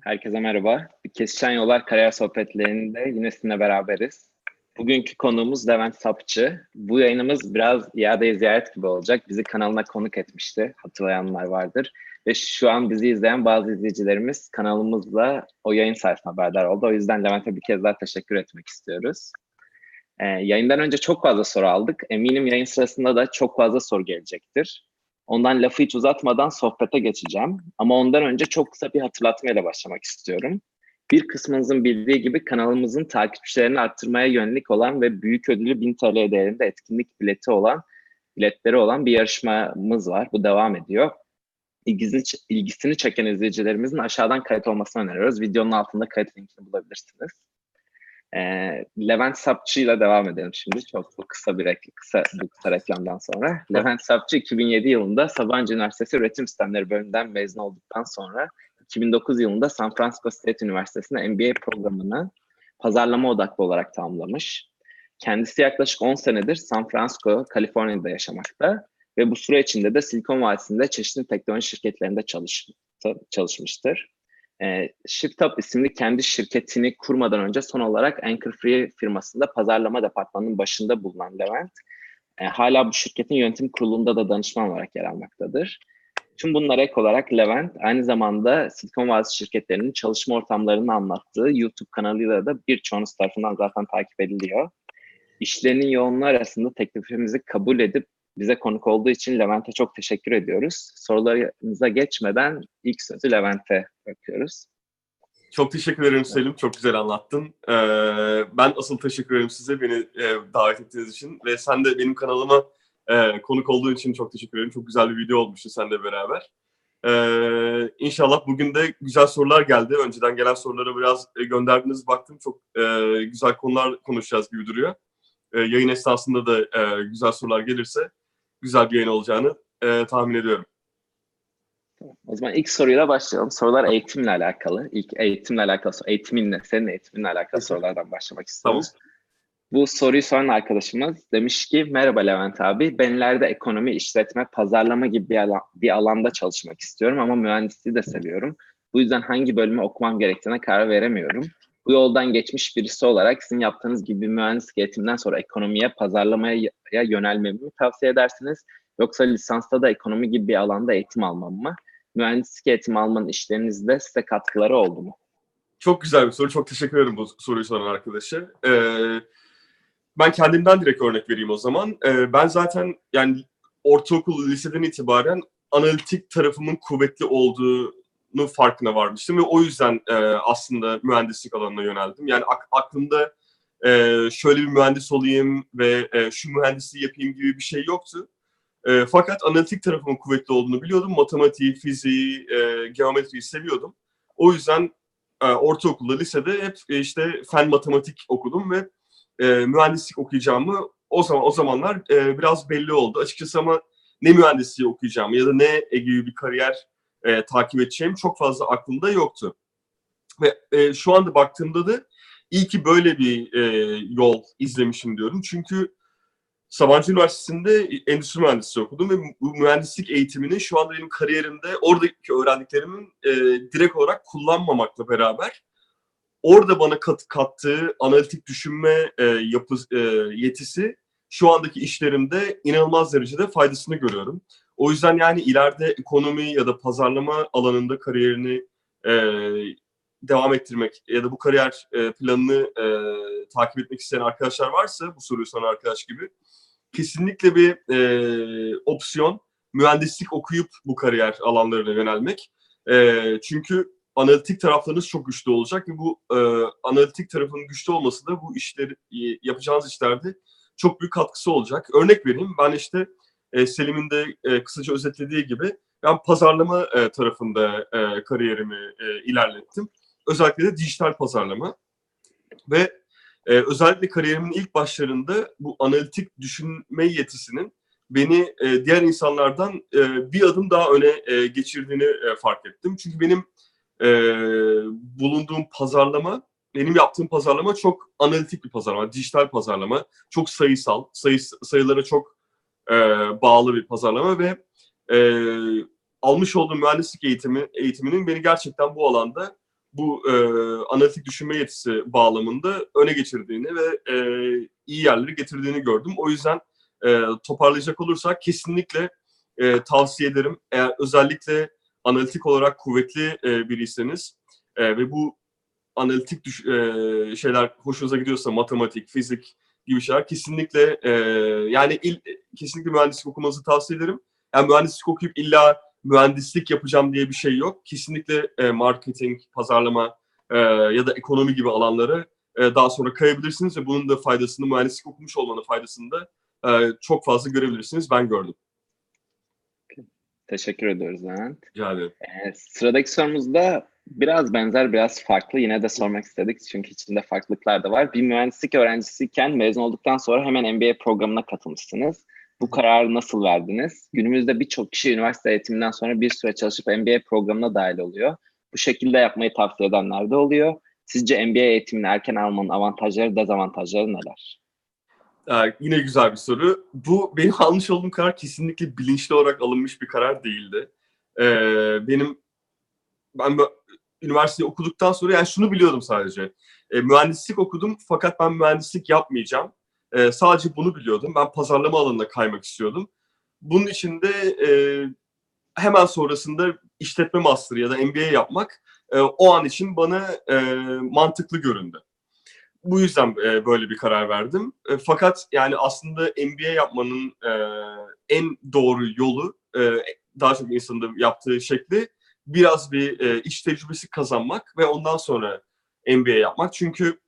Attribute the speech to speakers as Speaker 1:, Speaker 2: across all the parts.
Speaker 1: Herkese merhaba. Kesişen Yollar Kariyer Sohbetlerinde yine sizinle beraberiz. Bugünkü konuğumuz Levent Sapçı. Bu yayınımız biraz iade ziyaret gibi olacak. Bizi kanalına konuk etmişti. Hatırlayanlar vardır. Ve şu an bizi izleyen bazı izleyicilerimiz kanalımızla o yayın sayesinde haberdar oldu. O yüzden Levent'e bir kez daha teşekkür etmek istiyoruz. Ee, yayından önce çok fazla soru aldık. Eminim yayın sırasında da çok fazla soru gelecektir. Ondan lafı hiç uzatmadan sohbete geçeceğim. Ama ondan önce çok kısa bir hatırlatmayla başlamak istiyorum. Bir kısmınızın bildiği gibi kanalımızın takipçilerini arttırmaya yönelik olan ve büyük ödülü 1000 TL değerinde etkinlik bileti olan, biletleri olan bir yarışmamız var. Bu devam ediyor. İlgisini, ilgisini çeken izleyicilerimizin aşağıdan kayıt olmasını öneriyoruz. Videonun altında kayıt linkini bulabilirsiniz. E, Levent Sapçı ile devam edelim şimdi. Çok kısa bir kısa, bu reklamdan sonra. Levent Sapçı 2007 yılında Sabancı Üniversitesi Üretim Sistemleri bölümünden mezun olduktan sonra 2009 yılında San Francisco State Üniversitesi'nde MBA programını pazarlama odaklı olarak tamamlamış. Kendisi yaklaşık 10 senedir San Francisco, Kaliforniya'da yaşamakta ve bu süre içinde de Silikon Vadisi'nde çeşitli teknoloji şirketlerinde çalıştı, çalışmıştır. E, ShiftUp isimli kendi şirketini kurmadan önce son olarak Anchor Free firmasında pazarlama departmanının başında bulunan Levent, e, hala bu şirketin yönetim kurulunda da danışman olarak yer almaktadır. Tüm bunlara ek olarak Levent aynı zamanda Silikon Vadisi şirketlerinin çalışma ortamlarını anlattığı YouTube kanalıyla da birçoğunuz tarafından zaten takip ediliyor. İşlerinin yoğunluğu arasında teklifimizi kabul edip bize konuk olduğu için Levent'e çok teşekkür ediyoruz. Sorularınıza geçmeden ilk sözü Levent'e bırakıyoruz.
Speaker 2: Çok teşekkür ederim Selim. Çok güzel anlattın. Ee, ben asıl teşekkür ederim size beni e, davet ettiğiniz için. Ve sen de benim kanalıma e, konuk olduğun için çok teşekkür ederim. Çok güzel bir video olmuştu seninle beraber. Ee, inşallah bugün de güzel sorular geldi. Önceden gelen sorulara biraz e, gönderdiniz baktım. Çok e, güzel konular konuşacağız gibi duruyor. E, yayın esnasında da e, güzel sorular gelirse güzel bir yayın olacağını e, tahmin ediyorum.
Speaker 1: O zaman ilk soruyla başlayalım. Sorular eğitimle alakalı. İlk eğitimle alakalı, eğitiminle, senin eğitiminle alakalı sorulardan başlamak istiyoruz.
Speaker 2: Tamam.
Speaker 1: Bu soruyu soran arkadaşımız demiş ki merhaba Levent abi ben ileride ekonomi, işletme, pazarlama gibi bir, alan, bir alanda çalışmak istiyorum ama mühendisliği de seviyorum. Bu yüzden hangi bölümü okumam gerektiğine karar veremiyorum. Bu yoldan geçmiş birisi olarak sizin yaptığınız gibi mühendislik eğitimden sonra ekonomiye, pazarlamaya yönelmemi mi tavsiye edersiniz? Yoksa lisansta da ekonomi gibi bir alanda eğitim almam mı? Mühendislik eğitimi almanın işlerinizde size katkıları oldu mu?
Speaker 2: Çok güzel bir soru. Çok teşekkür ederim bu soruyu soran arkadaşa. Ee, ben kendimden direkt örnek vereyim o zaman. Ee, ben zaten yani ortaokul, liseden itibaren analitik tarafımın kuvvetli olduğunu farkına varmıştım ve o yüzden e, aslında mühendislik alanına yöneldim. Yani ak- aklımda e, şöyle bir mühendis olayım ve e, şu mühendisliği yapayım gibi bir şey yoktu. E, fakat analitik tarafımın kuvvetli olduğunu biliyordum. Matematiği, fiziği, e, geometriyi seviyordum. O yüzden e, ortaokulda, lisede hep e, işte fen matematik okudum ve e, mühendislik okuyacağımı o zaman o zamanlar e, biraz belli oldu. Açıkçası ama ne mühendisliği okuyacağımı ya da ne gibi bir kariyer e, takip edeceğim çok fazla aklımda yoktu. Ve e, şu anda baktığımda da iyi ki böyle bir e, yol izlemişim diyorum. Çünkü Sabancı Üniversitesi'nde endüstri mühendisliği okudum ve bu mühendislik eğitimini şu anda benim kariyerimde oradaki öğrendiklerimin e, direkt olarak kullanmamakla beraber orada bana kat, kattığı analitik düşünme e, yapı e, yetisi şu andaki işlerimde inanılmaz derecede faydasını görüyorum. O yüzden yani ileride ekonomi ya da pazarlama alanında kariyerini e, devam ettirmek ya da bu kariyer e, planını e, takip etmek isteyen arkadaşlar varsa bu soruyu soran arkadaş gibi kesinlikle bir e, opsiyon mühendislik okuyup bu kariyer alanlarına yönelmek. E, çünkü analitik taraflarınız çok güçlü olacak ve bu e, analitik tarafının güçlü olması da bu işleri yapacağınız işlerde çok büyük katkısı olacak. Örnek vereyim ben işte e, Selim'in de e, kısaca özetlediği gibi ben pazarlama e, tarafında kariyerimi ilerlettim. Özellikle de dijital pazarlama ve özellikle kariyerimin ilk başlarında bu analitik düşünme yetisinin beni diğer insanlardan bir adım daha öne geçirdiğini fark ettim. Çünkü benim bulunduğum pazarlama, benim yaptığım pazarlama çok analitik bir pazarlama, dijital pazarlama, çok sayısal, sayı, sayılara çok e, bağlı bir pazarlama ve e, almış olduğum mühendislik eğitimi eğitiminin beni gerçekten bu alanda bu e, analitik düşünme yetisi bağlamında öne geçirdiğini ve e, iyi yerleri getirdiğini gördüm. O yüzden e, toparlayacak olursak kesinlikle e, tavsiye ederim. Eğer özellikle analitik olarak kuvvetli e, biriyseniz e, ve bu analitik düş- e, şeyler hoşunuza gidiyorsa matematik, fizik gibi şeyler kesinlikle e, yani il, kesinlikle mühendislik okumanızı tavsiye ederim. Yani mühendislik okuyup illa mühendislik yapacağım diye bir şey yok. Kesinlikle e, marketing, pazarlama e, ya da ekonomi gibi alanları e, daha sonra kayabilirsiniz ve bunun da faydasını mühendislik okumuş olmanın faydasını da e, çok fazla görebilirsiniz. Ben gördüm.
Speaker 1: Teşekkür ediyoruz Levent.
Speaker 2: Rica ederim.
Speaker 1: Ee, sıradaki sorumuz da biraz benzer, biraz farklı. Yine de sormak istedik çünkü içinde farklılıklar da var. Bir mühendislik öğrencisiyken mezun olduktan sonra hemen MBA programına katılmışsınız. Bu kararı nasıl verdiniz? Günümüzde birçok kişi üniversite eğitiminden sonra bir süre çalışıp MBA programına dahil oluyor. Bu şekilde yapmayı tavsiye edenler de oluyor. Sizce MBA eğitimini erken almanın avantajları, dezavantajları neler?
Speaker 2: Ee, yine güzel bir soru. Bu benim almış olduğum karar kesinlikle bilinçli olarak alınmış bir karar değildi. Ee, benim ben üniversiteyi okuduktan sonra yani şunu biliyordum sadece. Ee, mühendislik okudum fakat ben mühendislik yapmayacağım. Ee, sadece bunu biliyordum. Ben pazarlama alanına kaymak istiyordum. Bunun için de e, hemen sonrasında işletme master ya da MBA yapmak e, o an için bana e, mantıklı göründü bu yüzden e, böyle bir karar verdim. E, fakat yani aslında MBA yapmanın e, en doğru yolu e, daha çok insanın da yaptığı şekli biraz bir e, iş tecrübesi kazanmak ve ondan sonra MBA yapmak. Çünkü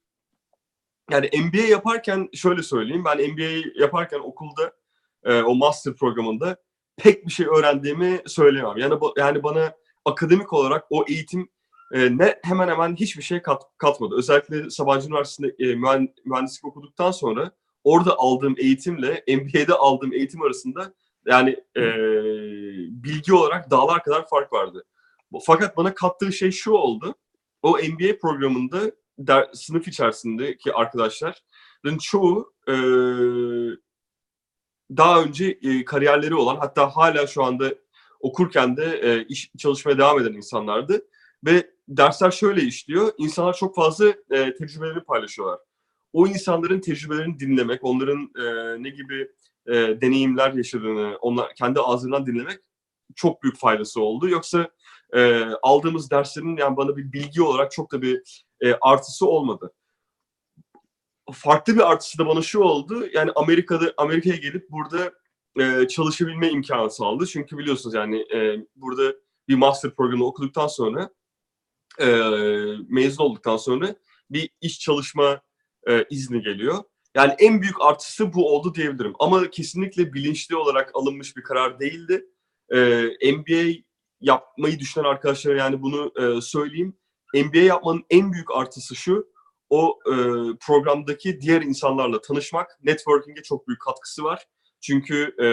Speaker 2: yani MBA yaparken şöyle söyleyeyim ben MBA yaparken okulda e, o master programında pek bir şey öğrendiğimi söyleyemem. Yani yani bana akademik olarak o eğitim e, ne hemen hemen hiçbir şey kat, katmadı. Özellikle Sabancı Üniversitesi'nde e, mühen- mühendislik okuduktan sonra orada aldığım eğitimle MBA'de aldığım eğitim arasında yani e, bilgi olarak dağlar kadar fark vardı. Fakat bana kattığı şey şu oldu. O MBA programında der, sınıf içerisindeki arkadaşların çoğu e, daha önce e, kariyerleri olan hatta hala şu anda okurken de e, iş çalışmaya devam eden insanlardı. Ve dersler şöyle işliyor. İnsanlar çok fazla e, tecrübelerini paylaşıyorlar. O insanların tecrübelerini dinlemek, onların e, ne gibi e, deneyimler yaşadığını, onlar kendi ağzından dinlemek çok büyük faydası oldu. Yoksa e, aldığımız derslerin yani bana bir bilgi olarak çok da bir e, artısı olmadı. Farklı bir artısı da bana şu oldu. Yani Amerika'da Amerika'ya gelip burada e, çalışabilme imkanı sağladı. Çünkü biliyorsunuz yani e, burada bir master programı okuduktan sonra e, mezun olduktan sonra bir iş çalışma e, izni geliyor. Yani en büyük artısı bu oldu diyebilirim. Ama kesinlikle bilinçli olarak alınmış bir karar değildi. E, MBA yapmayı düşünen arkadaşlara yani bunu e, söyleyeyim. MBA yapmanın en büyük artısı şu, o e, programdaki diğer insanlarla tanışmak, networking'e çok büyük katkısı var. Çünkü e,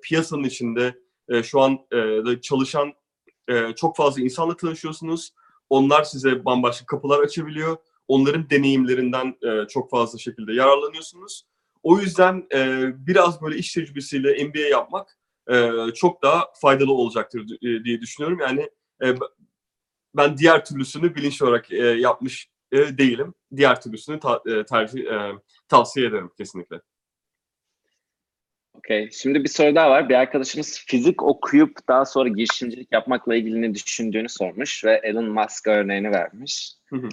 Speaker 2: piyasanın içinde e, şu an e, da çalışan e, çok fazla insanla tanışıyorsunuz. Onlar size bambaşka kapılar açabiliyor. Onların deneyimlerinden e, çok fazla şekilde yararlanıyorsunuz. O yüzden e, biraz böyle iş tecrübesiyle MBA yapmak e, çok daha faydalı olacaktır e, diye düşünüyorum. Yani e, ben diğer türlüsünü bilinçli olarak e, yapmış e, değilim. Diğer türlüsünü ta- e, tercih e, tavsiye ederim kesinlikle.
Speaker 1: Okey. Şimdi bir soru daha var. Bir arkadaşımız fizik okuyup daha sonra girişimcilik yapmakla ilgili ne düşündüğünü sormuş ve Elon Musk örneğini vermiş.
Speaker 2: Hı hı.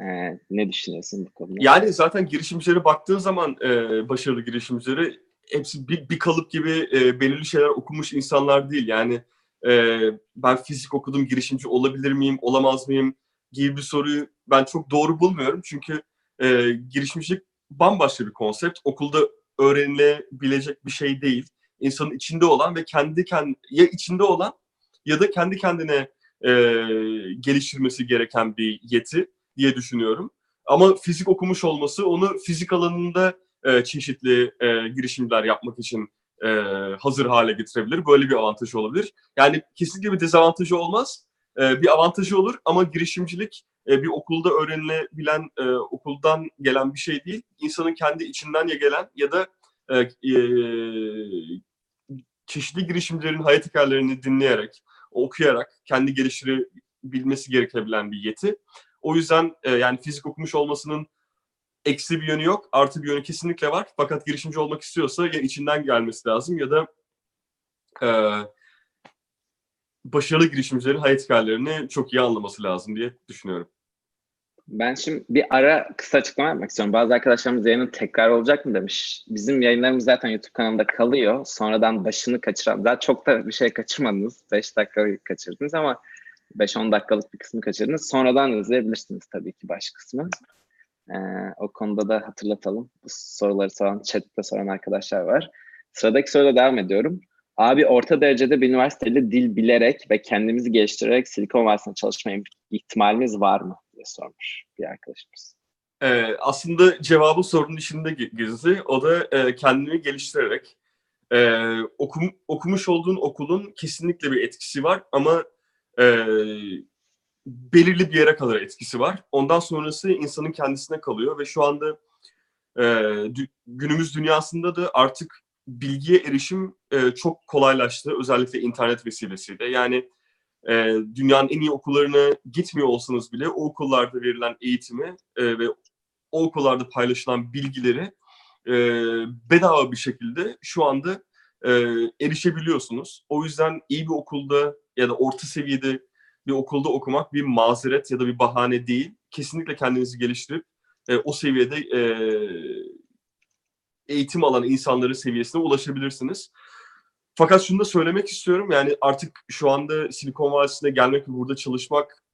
Speaker 1: Ee, ne düşünüyorsun bu konuda?
Speaker 2: Yani zaten girişimcilere baktığın zaman e, başarılı girişimcileri hepsi bir, bir kalıp gibi e, belirli şeyler okumuş insanlar değil. Yani e, ben fizik okudum girişimci olabilir miyim, olamaz mıyım gibi bir soruyu ben çok doğru bulmuyorum. Çünkü e, girişimcilik bambaşka bir konsept. Okulda öğrenilebilecek bir şey değil. İnsanın içinde olan ve kendi kendi ya içinde olan ya da kendi kendine e, geliştirmesi gereken bir yeti diye düşünüyorum. Ama fizik okumuş olması onu fizik alanında e, çeşitli e, girişimler yapmak için e, hazır hale getirebilir. Böyle bir avantajı olabilir. Yani kesinlikle bir dezavantajı olmaz. E, bir avantajı olur ama girişimcilik e, bir okulda öğrenilebilen, e, okuldan gelen bir şey değil. İnsanın kendi içinden ya gelen ya da e, e, çeşitli girişimcilerin hayat hikayelerini dinleyerek, okuyarak kendi geliştirebilmesi gerekebilen bir yeti. O yüzden e, yani fizik okumuş olmasının eksi bir yönü yok, artı bir yönü kesinlikle var. Fakat girişimci olmak istiyorsa ya içinden gelmesi lazım ya da e, başarılı girişimcilerin hayat hikayelerini çok iyi anlaması lazım diye düşünüyorum.
Speaker 1: Ben şimdi bir ara kısa açıklama yapmak istiyorum. Bazı arkadaşlarımız yayının tekrar olacak mı demiş. Bizim yayınlarımız zaten YouTube kanalında kalıyor. Sonradan başını kaçıran, daha çok da bir şey kaçırmadınız. 5 dakika kaçırdınız ama 5-10 dakikalık bir kısmı kaçırdınız. Sonradan izleyebilirsiniz tabii ki baş kısmı. Ee, o konuda da hatırlatalım. Bu soruları soran, chatte soran arkadaşlar var. Sıradaki soruyla devam ediyorum. Abi orta derecede bir üniversitede dil bilerek ve kendimizi geliştirerek Silikon Vadisi'nde çalışma ihtimalimiz var mı diye sormuş bir arkadaşımız.
Speaker 2: Ee, aslında cevabı sorunun içinde gizli. O da e, kendini geliştirerek. E, okum, okumuş olduğun okulun kesinlikle bir etkisi var ama e, belirli bir yere kadar etkisi var. Ondan sonrası insanın kendisine kalıyor ve şu anda e, dü- günümüz dünyasında da artık bilgiye erişim e, çok kolaylaştı. Özellikle internet vesilesiyle. Yani e, dünyanın en iyi okullarına gitmiyor olsanız bile o okullarda verilen eğitimi e, ve o okullarda paylaşılan bilgileri e, bedava bir şekilde şu anda e, erişebiliyorsunuz. O yüzden iyi bir okulda ya da orta seviyede bir okulda okumak bir mazeret ya da bir bahane değil. Kesinlikle kendinizi geliştirip e, o seviyede e, eğitim alan insanların seviyesine ulaşabilirsiniz. Fakat şunu da söylemek istiyorum yani artık şu anda Silikon Vadisi'ne gelmek ve burada çalışmak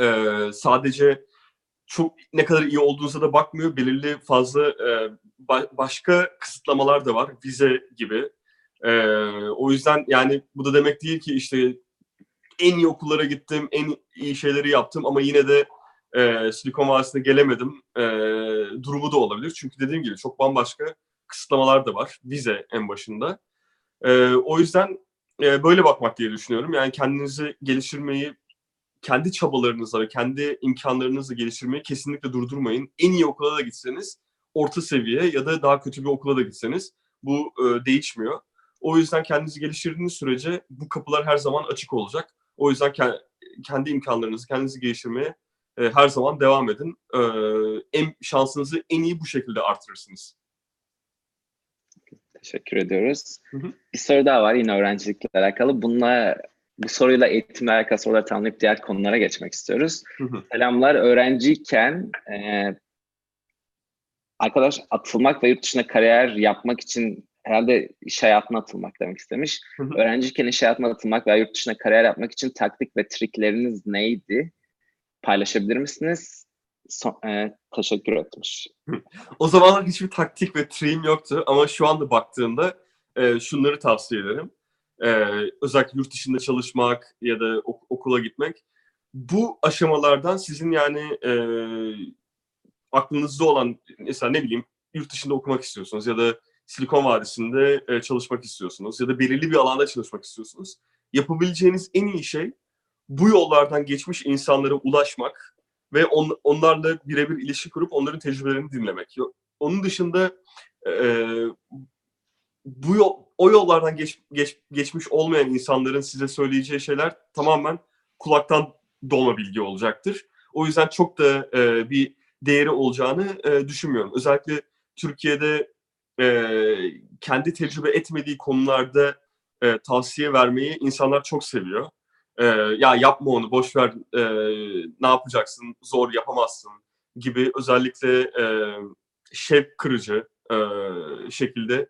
Speaker 2: e, sadece çok ne kadar iyi olduğunuza da bakmıyor. Belirli fazla e, ba- başka kısıtlamalar da var. Vize gibi. E, o yüzden yani bu da demek değil ki işte en iyi okullara gittim, en iyi şeyleri yaptım ama yine de e, Silikon Vadisi'ne gelemedim e, durumu da olabilir. Çünkü dediğim gibi çok bambaşka kısıtlamalar da var. Vize en başında. E, o yüzden e, böyle bakmak diye düşünüyorum. Yani kendinizi geliştirmeyi, kendi çabalarınızla ve kendi imkanlarınızla geliştirmeyi kesinlikle durdurmayın. En iyi okula da gitseniz, orta seviye ya da daha kötü bir okula da gitseniz bu e, değişmiyor. O yüzden kendinizi geliştirdiğiniz sürece bu kapılar her zaman açık olacak. O yüzden ke- kendi imkanlarınızı, kendinizi geliştirmeye e, her zaman devam edin. E, en şansınızı en iyi bu şekilde artırırsınız.
Speaker 1: Teşekkür ediyoruz.
Speaker 2: Hı hı.
Speaker 1: Bir soru daha var yine öğrencilikle alakalı. Bununla bu soruyla eğitimle alakalı soruları tamamlayıp diğer konulara geçmek istiyoruz.
Speaker 2: Hı hı.
Speaker 1: Selamlar. Öğrenciyken e, arkadaş atılmak ve yurt dışına kariyer yapmak için herhalde iş hayatına atılmak demek istemiş.
Speaker 2: Hı hı.
Speaker 1: Öğrenciyken iş hayatına atılmak veya yurt dışına kariyer yapmak için taktik ve trikleriniz neydi? Paylaşabilir misiniz? So- e, teşekkür etmiş.
Speaker 2: O zamanlar hiçbir taktik ve triğim yoktu ama şu anda baktığımda e, şunları tavsiye ederim. E, özellikle yurt dışında çalışmak ya da ok- okula gitmek. Bu aşamalardan sizin yani e, aklınızda olan mesela ne bileyim yurt dışında okumak istiyorsunuz ya da Silikon Vadisi'nde e, çalışmak istiyorsunuz ya da belirli bir alanda çalışmak istiyorsunuz. Yapabileceğiniz en iyi şey bu yollardan geçmiş insanlara ulaşmak ve on, onlarla birebir ilişki kurup onların tecrübelerini dinlemek. Onun dışında e, bu yol, o yollardan geç, geç, geçmiş olmayan insanların size söyleyeceği şeyler tamamen kulaktan dolma bilgi olacaktır. O yüzden çok da e, bir değeri olacağını e, düşünmüyorum. Özellikle Türkiye'de e, kendi tecrübe etmediği konularda e, tavsiye vermeyi insanlar çok seviyor. E, ya yapma onu, boş ver, e, ne yapacaksın, zor yapamazsın gibi özellikle e, şevk kırıcı e, şekilde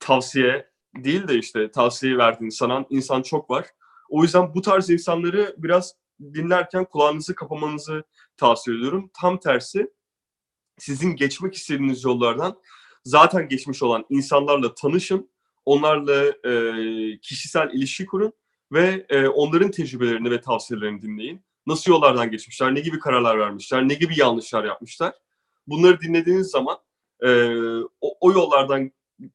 Speaker 2: tavsiye değil de işte tavsiye verdiğini sanan insan çok var. O yüzden bu tarz insanları biraz dinlerken kulağınızı kapamanızı tavsiye ediyorum. Tam tersi sizin geçmek istediğiniz yollardan zaten geçmiş olan insanlarla tanışın. Onlarla e, kişisel ilişki kurun ve e, onların tecrübelerini ve tavsiyelerini dinleyin. Nasıl yollardan geçmişler, ne gibi kararlar vermişler, ne gibi yanlışlar yapmışlar. Bunları dinlediğiniz zaman e, o, o yollardan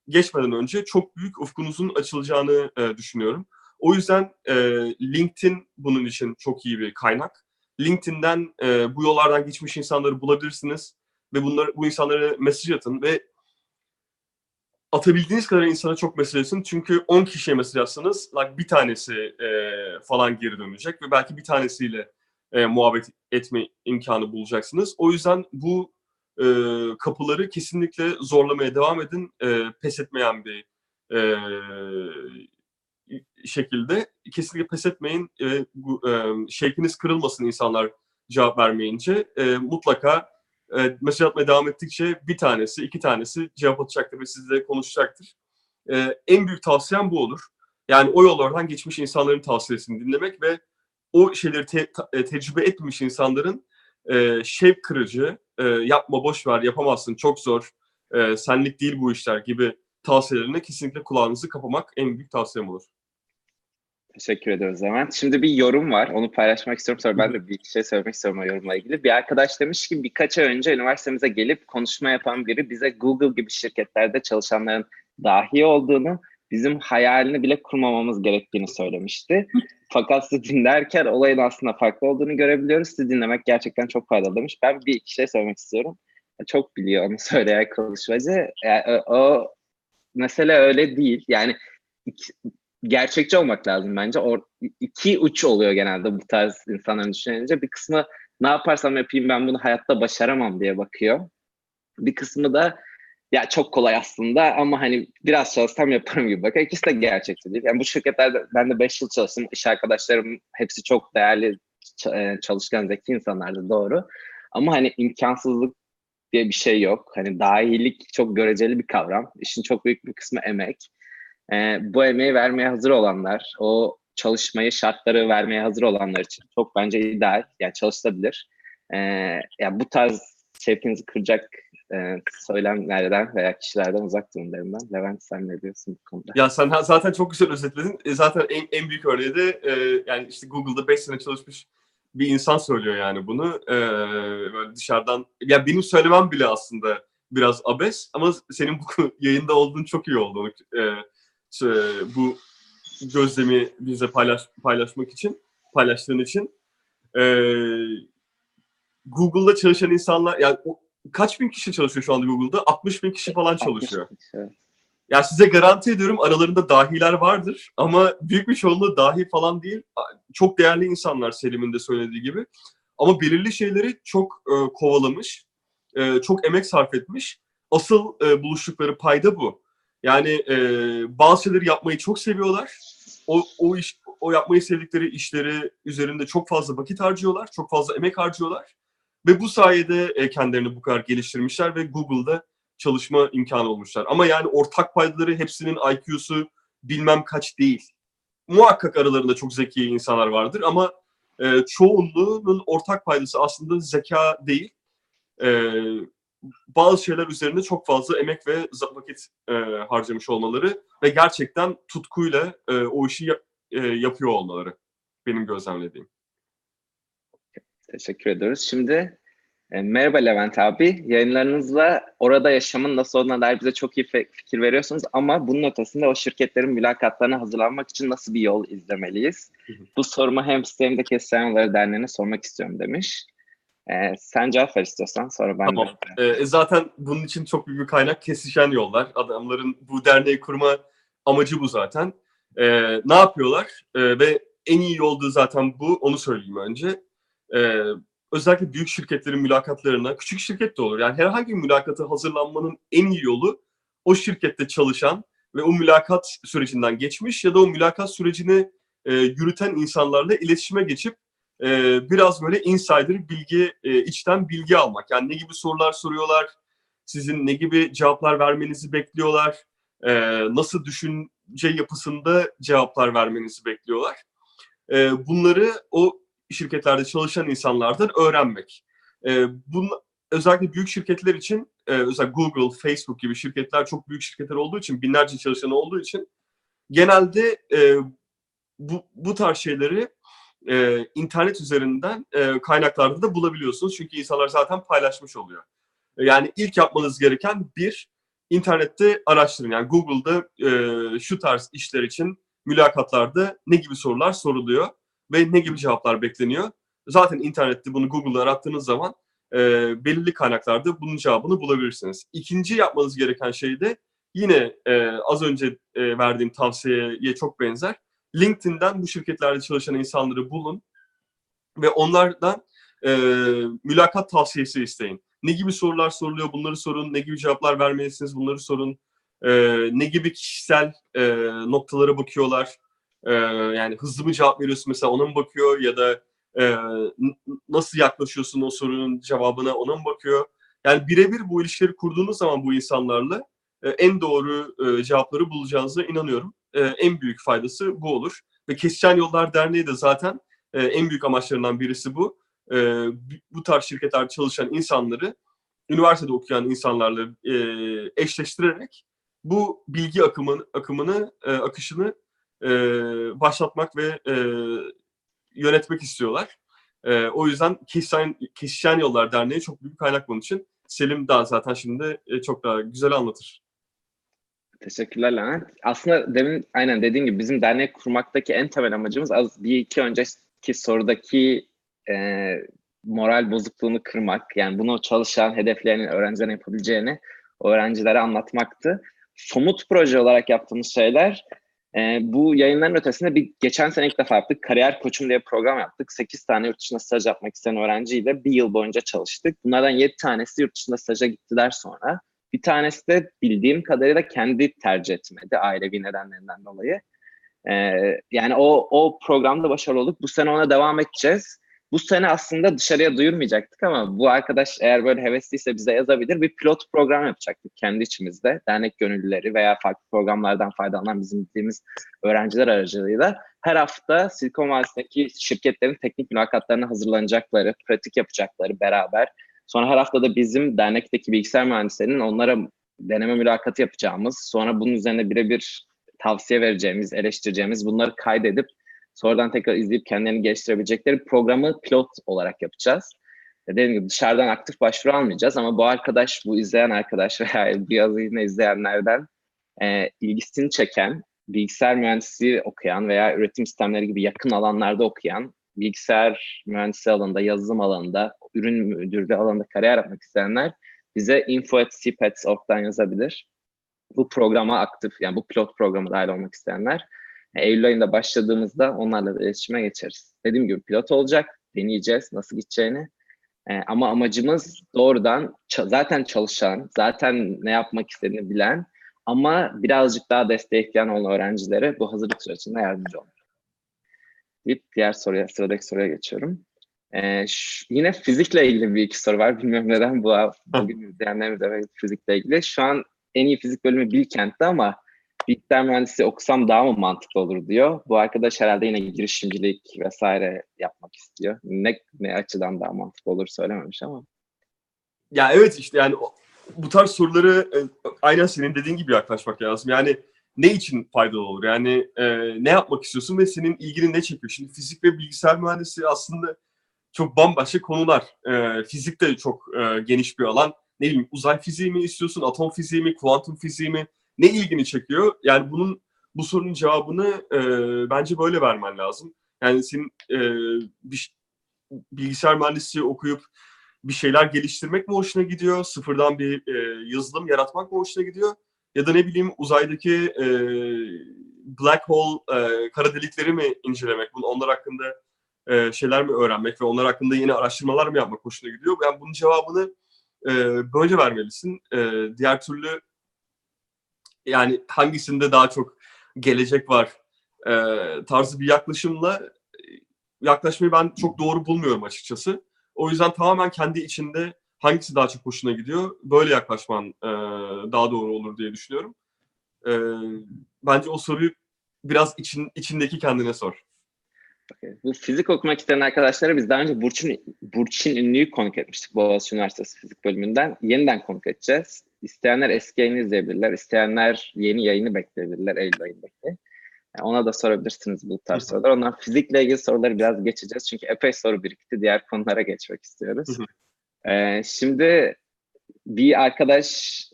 Speaker 2: geçmeden önce çok büyük ufkunuzun açılacağını e, düşünüyorum. O yüzden e, LinkedIn bunun için çok iyi bir kaynak. LinkedIn'den e, bu yollardan geçmiş insanları bulabilirsiniz ve bunları bu insanlara mesaj atın ve atabildiğiniz kadar insana çok mesaj atın. Çünkü 10 kişiye mesaj atsanız like bir tanesi e, falan geri dönecek ve belki bir tanesiyle e, muhabbet etme imkanı bulacaksınız. O yüzden bu e, kapıları kesinlikle zorlamaya devam edin. E, pes etmeyen bir e, şekilde kesinlikle pes etmeyin. E, bu, e, şevkiniz kırılmasın insanlar cevap vermeyince. E, mutlaka e, mesaj atmaya devam ettikçe bir tanesi, iki tanesi cevap atacaktır ve sizle konuşacaktır. E, en büyük tavsiyem bu olur. Yani o yollardan geçmiş insanların tavsiyesini dinlemek ve o şeyleri te- ta- e, tecrübe etmemiş insanların e, şevk kırıcı, e, yapma boş ver, yapamazsın, çok zor, e, senlik değil bu işler gibi tavsiyelerine kesinlikle kulağınızı kapamak en büyük tavsiyem olur.
Speaker 1: Teşekkür ediyoruz Levent. Şimdi bir yorum var. Onu paylaşmak istiyorum. Sonra ben de bir şey söylemek istiyorum o yorumla ilgili. Bir arkadaş demiş ki birkaç ay önce üniversitemize gelip konuşma yapan biri bize Google gibi şirketlerde çalışanların dahi olduğunu, bizim hayalini bile kurmamamız gerektiğini söylemişti. Fakat sizi dinlerken olayın aslında farklı olduğunu görebiliyoruz. Sizi dinlemek gerçekten çok faydalı demiş. Ben bir iki şey söylemek istiyorum. Çok biliyor onu söyleyen konuşmacı. Yani o, o mesele öyle değil. Yani gerçekçi olmak lazım bence. Or, iki uç oluyor genelde bu tarz insanların düşününce. Bir kısmı ne yaparsam yapayım ben bunu hayatta başaramam diye bakıyor. Bir kısmı da ya çok kolay aslında ama hani biraz çalışsam yaparım gibi bakıyor. İkisi de gerçekçi değil. Yani bu şirketlerde ben de 5 yıl çalıştım. İş arkadaşlarım hepsi çok değerli çalışkan zeki insanlardı doğru. Ama hani imkansızlık diye bir şey yok. Hani dahilik çok göreceli bir kavram. İşin çok büyük bir kısmı emek e, bu emeği vermeye hazır olanlar, o çalışmayı, şartları vermeye hazır olanlar için çok bence ideal. Yani çalışılabilir. E, yani bu tarz şevkinizi kıracak e, söylemlerden veya kişilerden uzak durun derim ben. Levent sen ne diyorsun bu konuda?
Speaker 2: Ya sen zaten çok güzel özetledin. E, zaten en, en büyük örneği de e, yani işte Google'da 5 sene çalışmış bir insan söylüyor yani bunu. E, böyle dışarıdan ya benim söylemem bile aslında biraz abes ama senin bu yayında olduğun çok iyi oldu. E, bu gözlemi bize paylaş, paylaşmak için, paylaştığın için. Ee, Google'da çalışan insanlar, yani o, kaç bin kişi çalışıyor şu anda Google'da? 60 bin kişi falan çalışıyor. Ya yani size garanti ediyorum aralarında dahiler vardır ama büyük bir çoğunluğu dahi falan değil. Çok değerli insanlar Selim'in de söylediği gibi. Ama belirli şeyleri çok e, kovalamış, e, çok emek sarf etmiş. Asıl e, buluştukları payda bu. Yani e, bazı şeyleri yapmayı çok seviyorlar. O, o iş, o yapmayı sevdikleri işleri üzerinde çok fazla vakit harcıyorlar, çok fazla emek harcıyorlar. Ve bu sayede e, kendilerini bu kadar geliştirmişler ve Google'da çalışma imkanı olmuşlar. Ama yani ortak paydaları hepsinin IQ'su bilmem kaç değil. Muhakkak aralarında çok zeki insanlar vardır ama e, çoğunluğunun ortak paydası aslında zeka değil. E, bazı şeyler üzerinde çok fazla emek ve vakit e, harcamış olmaları ve gerçekten tutkuyla e, o işi yap, e, yapıyor olmaları benim gözlemlediğim.
Speaker 1: Teşekkür ediyoruz. Şimdi e, merhaba Levent abi. Yayınlarınızla orada yaşamın nasıl olduğuna dair bize çok iyi fikir veriyorsunuz ama bunun ötesinde o şirketlerin mülakatlarına hazırlanmak için nasıl bir yol izlemeliyiz? Hı hı. Bu sorumu hem size hem de Kesişen Derneği'ne sormak istiyorum demiş. Ee, sen cevap ver istiyorsan sonra ben
Speaker 2: tamam. de. Ee, zaten bunun için çok büyük bir kaynak kesişen yollar. Adamların bu derneği kurma amacı bu zaten. Ee, ne yapıyorlar? Ee, ve en iyi yoldu zaten bu. Onu söyleyeyim önce. Ee, özellikle büyük şirketlerin mülakatlarına, küçük şirket de olur. Yani herhangi bir mülakata hazırlanmanın en iyi yolu o şirkette çalışan ve o mülakat sürecinden geçmiş ya da o mülakat sürecini e, yürüten insanlarla iletişime geçip e, biraz böyle insider bilgi, e, içten bilgi almak. Yani ne gibi sorular soruyorlar, sizin ne gibi cevaplar vermenizi bekliyorlar, e, nasıl düşünce yapısında cevaplar vermenizi bekliyorlar. E, bunları o şirketlerde çalışan insanlardan öğrenmek. E, bunun, özellikle büyük şirketler için, e, özellikle Google, Facebook gibi şirketler çok büyük şirketler olduğu için, binlerce çalışanı olduğu için genelde e, bu, bu tarz şeyleri e, internet üzerinden e, kaynaklarda da bulabiliyorsunuz. Çünkü insanlar zaten paylaşmış oluyor. E, yani ilk yapmanız gereken bir, internette araştırın. Yani Google'da e, şu tarz işler için mülakatlarda ne gibi sorular soruluyor ve ne gibi cevaplar bekleniyor. Zaten internette bunu Google'da arattığınız zaman e, belirli kaynaklarda bunun cevabını bulabilirsiniz. İkinci yapmanız gereken şey de yine e, az önce e, verdiğim tavsiyeye çok benzer LinkedIn'den bu şirketlerde çalışan insanları bulun ve onlardan e, mülakat tavsiyesi isteyin. Ne gibi sorular soruluyor bunları sorun, ne gibi cevaplar vermelisiniz bunları sorun, e, ne gibi kişisel e, noktalara bakıyorlar, e, yani hızlı mı cevap veriyorsun mesela ona mı bakıyor ya da e, nasıl yaklaşıyorsun o sorunun cevabına ona mı bakıyor? Yani birebir bu ilişkileri kurduğunuz zaman bu insanlarla e, en doğru e, cevapları bulacağınıza inanıyorum. E, en büyük faydası bu olur. Ve Kesişen Yollar Derneği de zaten e, en büyük amaçlarından birisi bu. E, bu tarz şirketler çalışan insanları üniversitede okuyan insanlarla e, eşleştirerek bu bilgi akımını, akımını e, akışını e, başlatmak ve e, yönetmek istiyorlar. E, o yüzden Kesişen, Kesişen Yollar Derneği çok büyük kaynak bunun için. Selim daha zaten şimdi e, çok daha güzel anlatır.
Speaker 1: Teşekkürler Levent. Aslında demin aynen dediğim gibi bizim dernek kurmaktaki en temel amacımız az bir iki önceki sorudaki e, moral bozukluğunu kırmak. Yani bunu çalışan, hedefleyen öğrencilerin yapabileceğini öğrencilere anlatmaktı. Somut proje olarak yaptığımız şeyler e, bu yayınların ötesinde bir geçen sene ilk defa yaptık. Kariyer Koçum diye program yaptık. 8 tane yurt dışında staj yapmak isteyen öğrenciyle bir yıl boyunca çalıştık. Bunlardan 7 tanesi yurt dışında staja gittiler sonra. Bir tanesi de bildiğim kadarıyla kendi tercih etmedi ailevi nedenlerinden dolayı. Ee, yani o, o programda başarılı olduk. Bu sene ona devam edeceğiz. Bu sene aslında dışarıya duyurmayacaktık ama bu arkadaş eğer böyle hevesliyse bize yazabilir. Bir pilot program yapacaktık kendi içimizde. Dernek gönüllüleri veya farklı programlardan faydalanan bizim bildiğimiz öğrenciler aracılığıyla her hafta Silikon Vadisi'ndeki şirketlerin teknik mülakatlarına hazırlanacakları, pratik yapacakları beraber Sonra her hafta da bizim dernekteki bilgisayar mühendislerinin onlara deneme mülakatı yapacağımız, sonra bunun üzerine birebir tavsiye vereceğimiz, eleştireceğimiz, bunları kaydedip sonradan tekrar izleyip kendilerini geliştirebilecekleri programı pilot olarak yapacağız. Dediğim gibi dışarıdan aktif başvuru almayacağız ama bu arkadaş, bu izleyen arkadaş veya biraz yine izleyenlerden e, ilgisini çeken, bilgisayar mühendisliği okuyan veya üretim sistemleri gibi yakın alanlarda okuyan bilgisayar mühendisi alanında, yazılım alanında, ürün müdürlüğü alanında kariyer yapmak isteyenler bize info.cpets.org'dan yazabilir. Bu programa aktif, yani bu pilot programa dahil olmak isteyenler Eylül ayında başladığımızda onlarla iletişime geçeriz. Dediğim gibi pilot olacak, deneyeceğiz nasıl gideceğini. Ee, ama amacımız doğrudan zaten çalışan, zaten ne yapmak istediğini bilen ama birazcık daha ihtiyaç olan öğrencilere bu hazırlık sürecinde yardımcı olmak deyip diğer soruya, sıradaki soruya geçiyorum. Ee, yine fizikle ilgili bir iki soru var. Bilmiyorum neden bu bugün izleyenlerimiz de fizikle ilgili. Şu an en iyi fizik bölümü Bilkent'te ama bilgisayar mühendisi okusam daha mı mantıklı olur diyor. Bu arkadaş herhalde yine girişimcilik vesaire yapmak istiyor. Ne, ne açıdan daha mantıklı olur söylememiş ama.
Speaker 2: Ya evet işte yani bu tarz soruları e, aynen senin dediğin gibi yaklaşmak lazım. Yani ne için faydalı olur? Yani e, ne yapmak istiyorsun ve senin ilgini ne çekiyor? Şimdi fizik ve bilgisayar mühendisi aslında çok bambaşka konular. E, fizik de çok e, geniş bir alan. Ne bileyim uzay fiziği mi istiyorsun, atom fiziği mi, kuantum fiziği mi? Ne ilgini çekiyor? Yani bunun bu sorunun cevabını e, bence böyle vermen lazım. Yani senin e, bir, bilgisayar mühendisliği okuyup bir şeyler geliştirmek mi hoşuna gidiyor? Sıfırdan bir e, yazılım yaratmak mı hoşuna gidiyor? Ya da ne bileyim uzaydaki e, black hole e, kara delikleri mi incelemek, bunun onlar hakkında e, şeyler mi öğrenmek ve onlar hakkında yeni araştırmalar mı yapmak hoşuna gidiyor? Yani bunun cevabını e, böyle vermelisin. E, diğer türlü yani hangisinde daha çok gelecek var e, tarzı bir yaklaşımla yaklaşmayı ben çok doğru bulmuyorum açıkçası. O yüzden tamamen kendi içinde hangisi daha çok hoşuna gidiyor? Böyle yaklaşman e, daha doğru olur diye düşünüyorum. E, bence o soruyu biraz için, içindeki kendine sor.
Speaker 1: Okay. Bu fizik okumak isteyen arkadaşlara biz daha önce Burçin, Burçin Ünlü'yü konuk etmiştik Boğaziçi Üniversitesi Fizik Bölümünden. Yeniden konuk edeceğiz. İsteyenler eski yayını izleyebilirler. İsteyenler yeni yayını bekleyebilirler. Eylül ayındaki. Yani ona da sorabilirsiniz bu tarz sorular. Ondan fizikle ilgili soruları biraz geçeceğiz. Çünkü epey soru birikti. Diğer konulara geçmek istiyoruz. Ee, şimdi bir arkadaş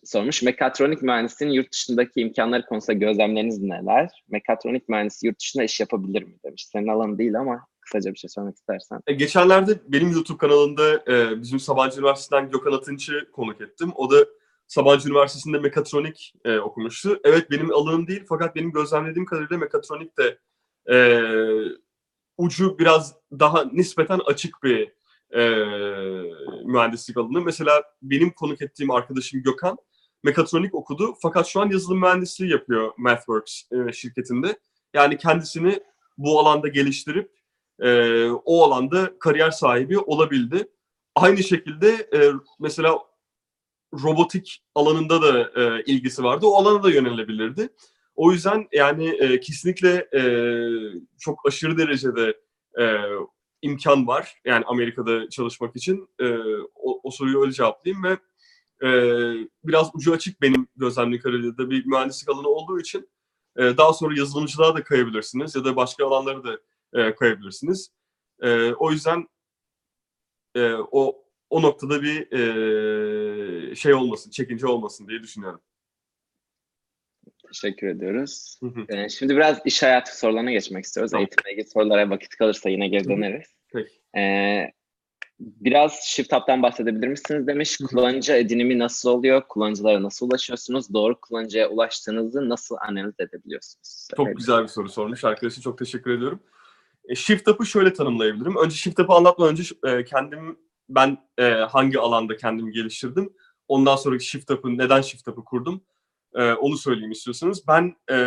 Speaker 1: sormuş. Mekatronik mühendisinin yurt dışındaki imkanları konusunda gözlemleriniz neler? Mekatronik mühendisi yurt dışında iş yapabilir mi demiş. Senin alanın değil ama kısaca bir şey söylemek istersen.
Speaker 2: E, geçenlerde benim YouTube kanalında e, bizim Sabancı Üniversitesi'nden Gökhan Atınç'ı konuk ettim. O da Sabancı Üniversitesi'nde mekatronik e, okumuştu. Evet benim alanım değil fakat benim gözlemlediğim kadarıyla mekatronik de e, ucu biraz daha nispeten açık bir e, mühendislik alanı. Mesela benim konuk ettiğim arkadaşım Gökhan mekatronik okudu fakat şu an yazılım mühendisliği yapıyor MathWorks e, şirketinde. Yani kendisini bu alanda geliştirip e, o alanda kariyer sahibi olabildi. Aynı şekilde e, mesela robotik alanında da e, ilgisi vardı. O alana da yönelebilirdi. O yüzden yani e, kesinlikle e, çok aşırı derecede e, imkan var. Yani Amerika'da çalışmak için. E, o, o soruyu öyle cevaplayayım ve e, biraz ucu açık benim gözlemli kariyerde bir mühendislik alanı olduğu için e, daha sonra yazılımcılığa da kayabilirsiniz ya da başka alanlara da e, kayabilirsiniz. E, o yüzden e, o o noktada bir e, şey olmasın, çekince olmasın diye düşünüyorum.
Speaker 1: Teşekkür ediyoruz.
Speaker 2: Hı hı.
Speaker 1: Ee, şimdi biraz iş hayatı sorularına geçmek istiyoruz.
Speaker 2: Tamam.
Speaker 1: Eğitimle ilgili sorulara vakit kalırsa yine geri döneriz.
Speaker 2: Peki.
Speaker 1: Ee, biraz Shift Up'tan bahsedebilir misiniz demiş.
Speaker 2: Hı hı.
Speaker 1: Kullanıcı edinimi nasıl oluyor? Kullanıcılara nasıl ulaşıyorsunuz? Doğru kullanıcıya ulaştığınızı nasıl analiz edebiliyorsunuz?
Speaker 2: Çok
Speaker 1: Evet.
Speaker 2: güzel bir soru sormuş. Arkadaşa çok teşekkür ediyorum. E, Shift Up'ı şöyle tanımlayabilirim. Önce Shift Up'ı anlatmadan önce e, kendim ben e, hangi alanda kendimi geliştirdim. Ondan sonraki Shift Up'ı neden Shift Up'ı kurdum? E, onu söyleyeyim istiyorsanız. Ben e,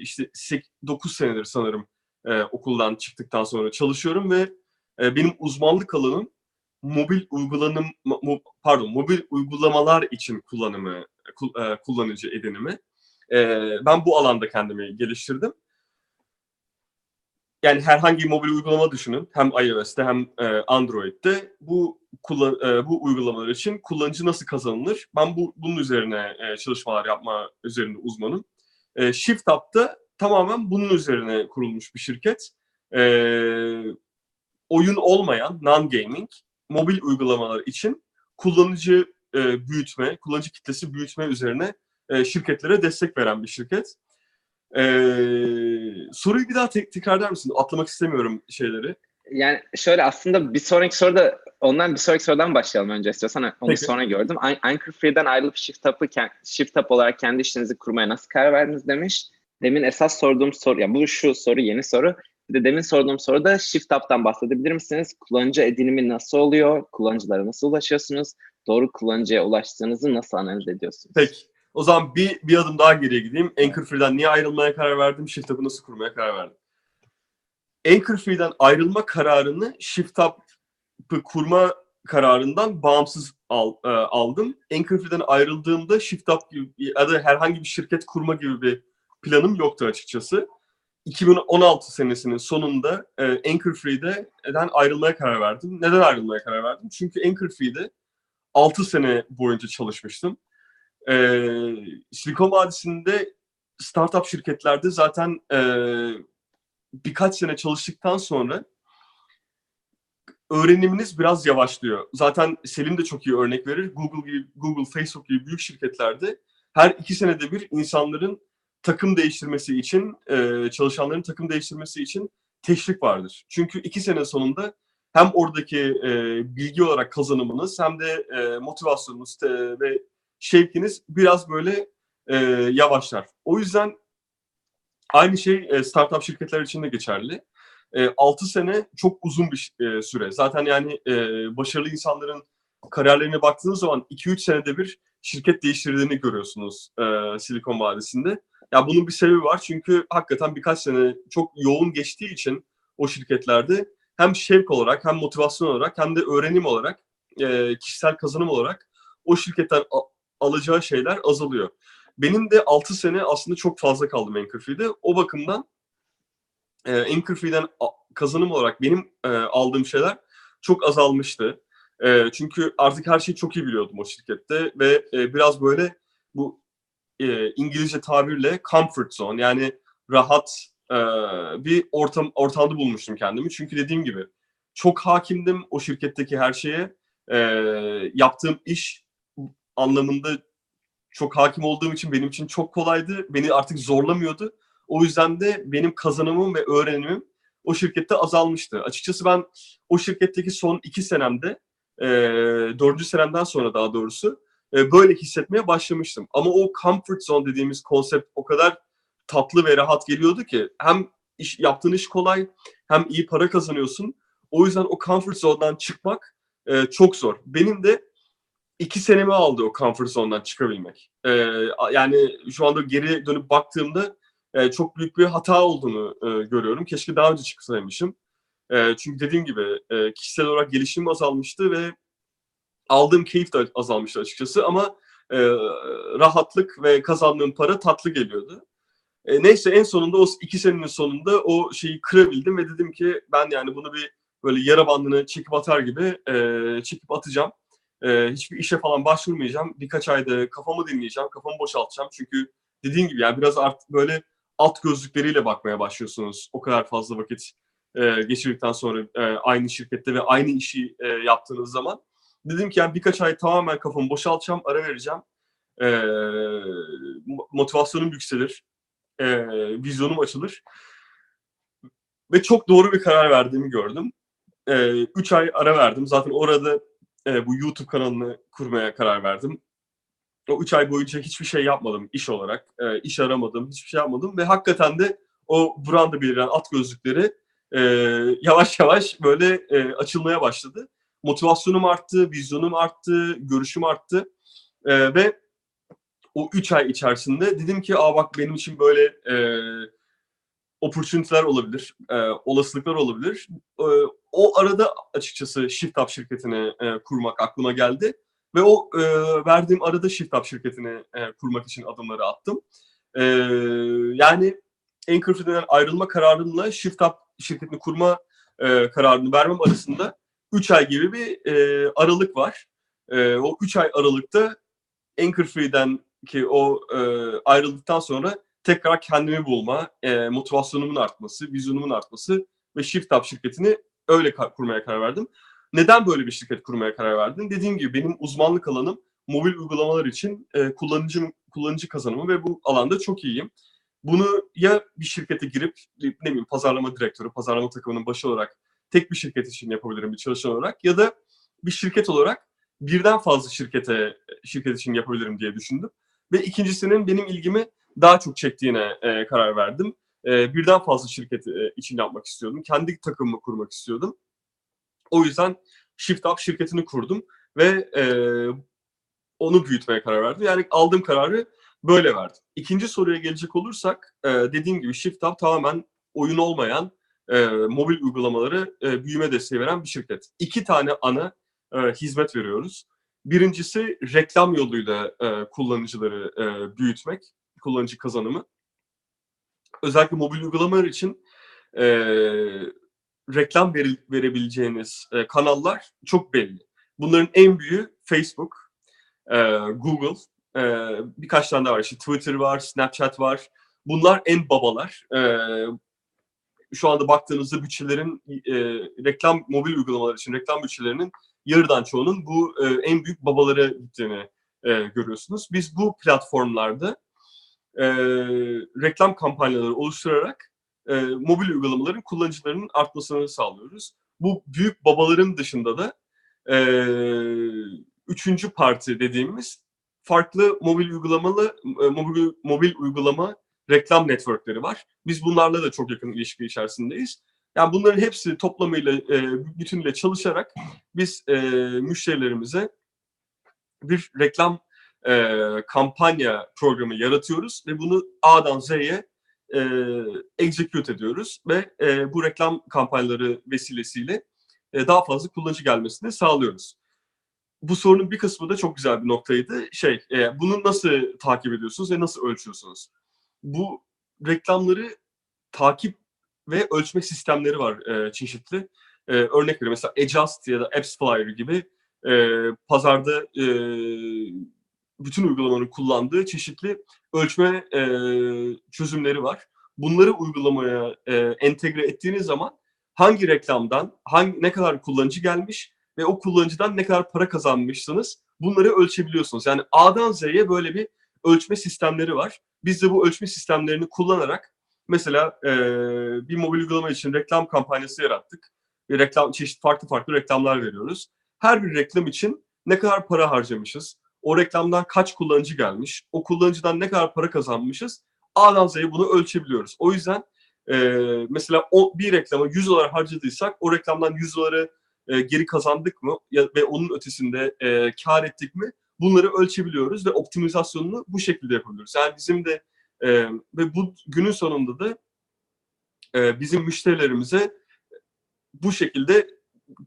Speaker 2: işte 9 senedir sanırım e, okuldan çıktıktan sonra çalışıyorum ve e, benim uzmanlık alanım mobil uygulanım mo- pardon mobil uygulamalar için kullanımı kul- e, kullanıcı edinimi. E, ben bu alanda kendimi geliştirdim. Yani herhangi bir mobil uygulama düşünün. Hem iOS'te hem e, Android'de bu kullan, e, bu uygulamalar için kullanıcı nasıl kazanılır? Ben bu bunun üzerine e, çalışmalar yapma üzerinde uzmanım. E, Shift Up'ta tamamen bunun üzerine kurulmuş bir şirket. E, oyun olmayan non-gaming mobil uygulamalar için kullanıcı e, büyütme, kullanıcı kitlesi büyütme üzerine e, şirketlere destek veren bir şirket. E, soruyu bir daha tek tekrar eder misin? Atlamak istemiyorum şeyleri.
Speaker 1: Yani şöyle aslında bir sonraki soruda ondan bir sonraki sorudan başlayalım önce istiyorsan. Onu
Speaker 2: Peki.
Speaker 1: sonra gördüm. An- Anchor Free'den ayrılıp Shift Up'ı Shift Up olarak kendi işinizi kurmaya nasıl karar verdiniz demiş. Demin esas sorduğum soru, yani bu şu soru yeni soru. Bir de demin sorduğum soruda Shift Up'tan bahsedebilir misiniz? Kullanıcı edinimi nasıl oluyor? Kullanıcılara nasıl ulaşıyorsunuz? Doğru kullanıcıya ulaştığınızı nasıl analiz ediyorsunuz?
Speaker 2: Peki. O zaman bir, bir adım daha geriye gideyim. Anchor Free'den niye ayrılmaya karar verdim? Shift Up'ı nasıl kurmaya karar verdim? Anchor Free'den ayrılma kararını Shift Up'ı kurma kararından bağımsız al, e, aldım. Anchor Free'den ayrıldığımda Shift Up gibi ya da herhangi bir şirket kurma gibi bir planım yoktu açıkçası. 2016 senesinin sonunda e, Anchor Free'den ayrılmaya karar verdim. Neden ayrılmaya karar verdim? Çünkü Anchor Free'de 6 sene boyunca çalışmıştım. Ee, Silikon Vadisi'nde startup şirketlerde zaten e, birkaç sene çalıştıktan sonra öğreniminiz biraz yavaşlıyor. Zaten Selim de çok iyi örnek verir. Google gibi, Google, Facebook gibi büyük şirketlerde her iki senede bir insanların takım değiştirmesi için, e, çalışanların takım değiştirmesi için teşvik vardır. Çünkü iki sene sonunda hem oradaki e, bilgi olarak kazanımınız hem de e, motivasyonunuz e, ve şevkiniz biraz böyle e, yavaşlar. O yüzden aynı şey e, startup şirketler için de geçerli. E, 6 sene çok uzun bir e, süre. Zaten yani e, başarılı insanların kariyerlerine baktığınız zaman 2-3 senede bir şirket değiştirdiğini görüyorsunuz e, Silikon Vadisi'nde. Ya bunun bir sebebi var çünkü hakikaten birkaç sene çok yoğun geçtiği için o şirketlerde hem şevk olarak hem motivasyon olarak hem de öğrenim olarak e, kişisel kazanım olarak o şirketten a- alacağı şeyler azalıyor. Benim de 6 sene aslında çok fazla kaldım Anchor. O bakımdan e, Anchor Free'den a- kazanım olarak benim e, aldığım şeyler çok azalmıştı. E, çünkü artık her şeyi çok iyi biliyordum o şirkette ve e, biraz böyle bu e, İngilizce tabirle comfort zone yani rahat e, bir ortam ortamda bulmuştum kendimi. Çünkü dediğim gibi çok hakimdim o şirketteki her şeye. E, yaptığım iş anlamında çok hakim olduğum için benim için çok kolaydı. Beni artık zorlamıyordu. O yüzden de benim kazanımım ve öğrenimim o şirkette azalmıştı. Açıkçası ben o şirketteki son iki senemde, e, dördüncü senemden sonra daha doğrusu e, böyle hissetmeye başlamıştım. Ama o comfort zone dediğimiz konsept o kadar tatlı ve rahat geliyordu ki hem iş, yaptığın iş kolay hem iyi para kazanıyorsun. O yüzden o comfort zone'dan çıkmak e, çok zor. Benim de iki senemi aldı o comfort zone'dan çıkabilmek. E, yani şu anda geri dönüp baktığımda e, çok büyük bir hata olduğunu e, görüyorum. Keşke daha önce çıksaymışım. E, çünkü dediğim gibi e, kişisel olarak gelişimim azalmıştı ve aldığım keyif de azalmıştı açıkçası ama e, rahatlık ve kazandığım para tatlı geliyordu. E, neyse en sonunda o iki senenin sonunda o şeyi kırabildim ve dedim ki ben yani bunu bir böyle yara bandını çekip atar gibi e, çekip atacağım. E, hiçbir işe falan başvurmayacağım. Birkaç ayda kafamı dinleyeceğim, kafamı boşaltacağım. Çünkü dediğim gibi yani biraz artık böyle alt gözlükleriyle bakmaya başlıyorsunuz. O kadar fazla vakit e, geçirdikten sonra e, aynı şirkette ve aynı işi e, yaptığınız zaman. Dedim ki yani birkaç ay tamamen kafamı boşaltacağım, ara vereceğim. E, motivasyonum yükselir, e, vizyonum açılır. Ve çok doğru bir karar verdiğimi gördüm. E, üç ay ara verdim. Zaten orada e, bu YouTube kanalını kurmaya karar verdim. O üç ay boyunca hiçbir şey yapmadım iş olarak. E, iş aramadım, hiçbir şey yapmadım. Ve hakikaten de o branda beliren at gözlükleri e, yavaş yavaş böyle e, açılmaya başladı. Motivasyonum arttı, vizyonum arttı, görüşüm arttı. E, ve o üç ay içerisinde dedim ki aa bak benim için böyle e, opportunity'ler olabilir, e, olasılıklar olabilir. E, o arada açıkçası Shift Up şirketini e, kurmak aklıma geldi. Ve o e, verdiğim arada Shift Up şirketini e, kurmak için adımları attım. E, yani Anchor ayrılma kararımla Shift Up şirketini kurma e, kararını vermem arasında 3 ay gibi bir e, aralık var. E, o 3 ay aralıkta Anchor Free'den ki o e, ayrıldıktan sonra tekrar kendimi bulma, e, motivasyonumun artması, vizyonumun artması ve Shift Up şirketini öyle kurmaya karar verdim. Neden böyle bir şirket kurmaya karar verdim? Dediğim gibi benim uzmanlık alanım mobil uygulamalar için e, kullanıcı kullanıcı kazanımı ve bu alanda çok iyiyim. Bunu ya bir şirkete girip ne bileyim pazarlama direktörü, pazarlama takımının başı olarak tek bir şirket için yapabilirim bir çalışan olarak ya da bir şirket olarak birden fazla şirkete şirket için yapabilirim diye düşündüm. Ve ikincisinin benim ilgimi daha çok çektiğine e, karar verdim. E, birden fazla şirket e, için yapmak istiyordum. Kendi takımımı kurmak istiyordum. O yüzden Shift Up şirketini kurdum ve e, onu büyütmeye karar verdim. Yani aldığım kararı böyle verdim. İkinci soruya gelecek olursak e, dediğim gibi Shift Up tamamen oyun olmayan e, mobil uygulamaları e, büyüme desteği veren bir şirket. İki tane ana e, hizmet veriyoruz. Birincisi reklam yoluyla e, kullanıcıları e, büyütmek, kullanıcı kazanımı. Özellikle mobil uygulamalar için e, reklam veri, verebileceğiniz e, kanallar çok belli. Bunların en büyüğü Facebook, e, Google, e, birkaç tane daha var. İşte Twitter var, Snapchat var. Bunlar en babalar. E, şu anda baktığınızda bütçelerin e, reklam mobil uygulamalar için reklam bütçelerinin yarıdan çoğunun bu e, en büyük babalara gittiğini e, görüyorsunuz. Biz bu platformlarda e, reklam kampanyaları oluşturarak e, mobil uygulamaların kullanıcılarının artmasını sağlıyoruz. Bu büyük babaların dışında da e, üçüncü parti dediğimiz farklı mobil uygulamalı e, mobil, mobil uygulama reklam networkleri var. Biz bunlarla da çok yakın ilişki içerisindeyiz. Yani bunların hepsi toplamıyla, e, bütünüyle çalışarak biz e, müşterilerimize bir reklam e, kampanya programı yaratıyoruz ve bunu A'dan Z'ye e, execute ediyoruz ve e, bu reklam kampanyaları vesilesiyle e, daha fazla kullanıcı gelmesini sağlıyoruz. Bu sorunun bir kısmı da çok güzel bir noktaydı. Şey, e, bunu nasıl takip ediyorsunuz ve nasıl ölçüyorsunuz? Bu reklamları takip ve ölçme sistemleri var e, çeşitli. E, örnek veriyorum mesela Adjust ya da AppsFlyer gibi e, pazarda e, bütün uygulamaların kullandığı çeşitli ölçme e, çözümleri var. Bunları uygulamaya e, entegre ettiğiniz zaman hangi reklamdan hangi ne kadar kullanıcı gelmiş ve o kullanıcıdan ne kadar para kazanmışsınız bunları ölçebiliyorsunuz. Yani A'dan Z'ye böyle bir ölçme sistemleri var. Biz de bu ölçme sistemlerini kullanarak mesela e, bir mobil uygulama için reklam kampanyası yarattık. Ve reklam çeşit farklı farklı reklamlar veriyoruz. Her bir reklam için ne kadar para harcamışız, o reklamdan kaç kullanıcı gelmiş, o kullanıcıdan ne kadar para kazanmışız, A'dan Z'ye bunu ölçebiliyoruz. O yüzden e, mesela o, bir reklama 100 dolar harcadıysak o reklamdan 100 doları e, geri kazandık mı ya, ve onun ötesinde e, kar ettik mi bunları ölçebiliyoruz ve optimizasyonunu bu şekilde yapabiliyoruz. Yani bizim de e, ve bu günün sonunda da e, bizim müşterilerimize bu şekilde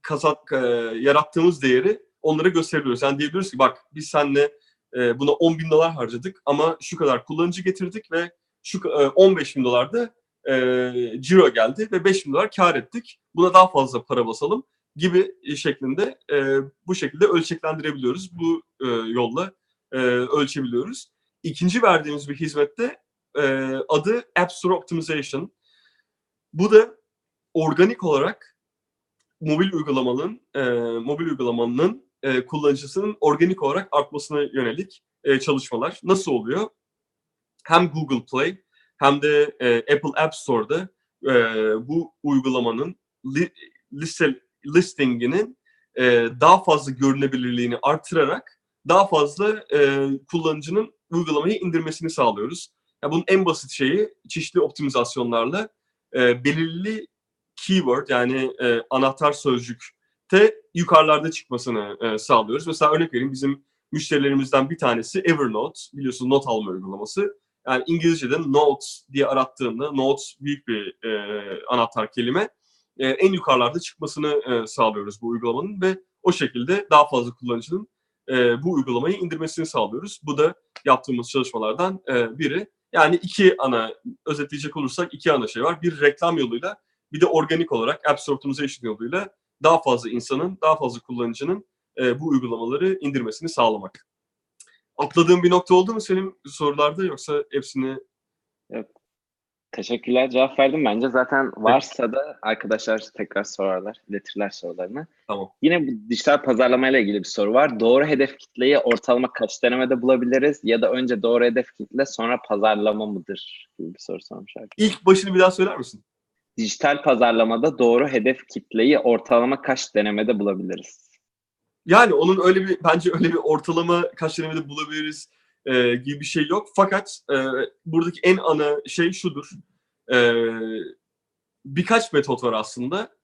Speaker 2: kazan, e, yarattığımız değeri onlara gösteriyoruz. Yani diyebiliyoruz ki bak biz seninle e, buna 10 bin dolar harcadık ama şu kadar kullanıcı getirdik ve şu e, 15 bin dolar da e, ciro geldi ve 5 bin dolar kar ettik. Buna daha fazla para basalım gibi şeklinde e, bu şekilde ölçeklendirebiliyoruz. Bu e, yolla e, ölçebiliyoruz. İkinci verdiğimiz bir hizmette e, adı App Store Optimization. Bu da organik olarak mobil uygulamanın e, mobil uygulamanın e, kullanıcısının organik olarak artmasına yönelik e, çalışmalar. Nasıl oluyor? Hem Google Play hem de e, Apple App Store'da e, bu uygulamanın li, liste, listinginin e, daha fazla görünebilirliğini artırarak daha fazla e, kullanıcının uygulamayı indirmesini sağlıyoruz. Yani bunun en basit şeyi çeşitli optimizasyonlarla e, belirli keyword yani e, anahtar sözcükte yukarılarda çıkmasını e, sağlıyoruz. Mesela örnek vereyim bizim müşterilerimizden bir tanesi Evernote biliyorsun not alma uygulaması. Yani İngilizce'de notes diye arattığında notes büyük bir e, anahtar kelime. E, en yukarılarda çıkmasını e, sağlıyoruz bu uygulamanın ve o şekilde daha fazla kullanıcının e, bu uygulamayı indirmesini sağlıyoruz. Bu da yaptığımız çalışmalardan e, biri. Yani iki ana, özetleyecek olursak iki ana şey var. Bir reklam yoluyla bir de organik olarak App Store Optimization yoluyla daha fazla insanın, daha fazla kullanıcının e, bu uygulamaları indirmesini sağlamak. Atladığım bir nokta oldu mu senin sorularda yoksa hepsini...
Speaker 1: Evet. Teşekkürler cevap verdim bence. Zaten varsa da arkadaşlar tekrar sorarlar, iletirler sorularını.
Speaker 2: Tamam.
Speaker 1: Yine bu dijital pazarlamayla ilgili bir soru var. Doğru hedef kitleyi ortalama kaç denemede bulabiliriz? Ya da önce doğru hedef kitle sonra pazarlama mıdır? gibi bir soru sormuş arkadaşlar.
Speaker 2: İlk başını bir daha söyler misin?
Speaker 1: Dijital pazarlamada doğru hedef kitleyi ortalama kaç denemede bulabiliriz?
Speaker 2: Yani onun öyle bir bence öyle bir ortalama kaç denemede bulabiliriz e, gibi bir şey yok. Fakat e, buradaki en ana şey şudur. E, birkaç metot var aslında.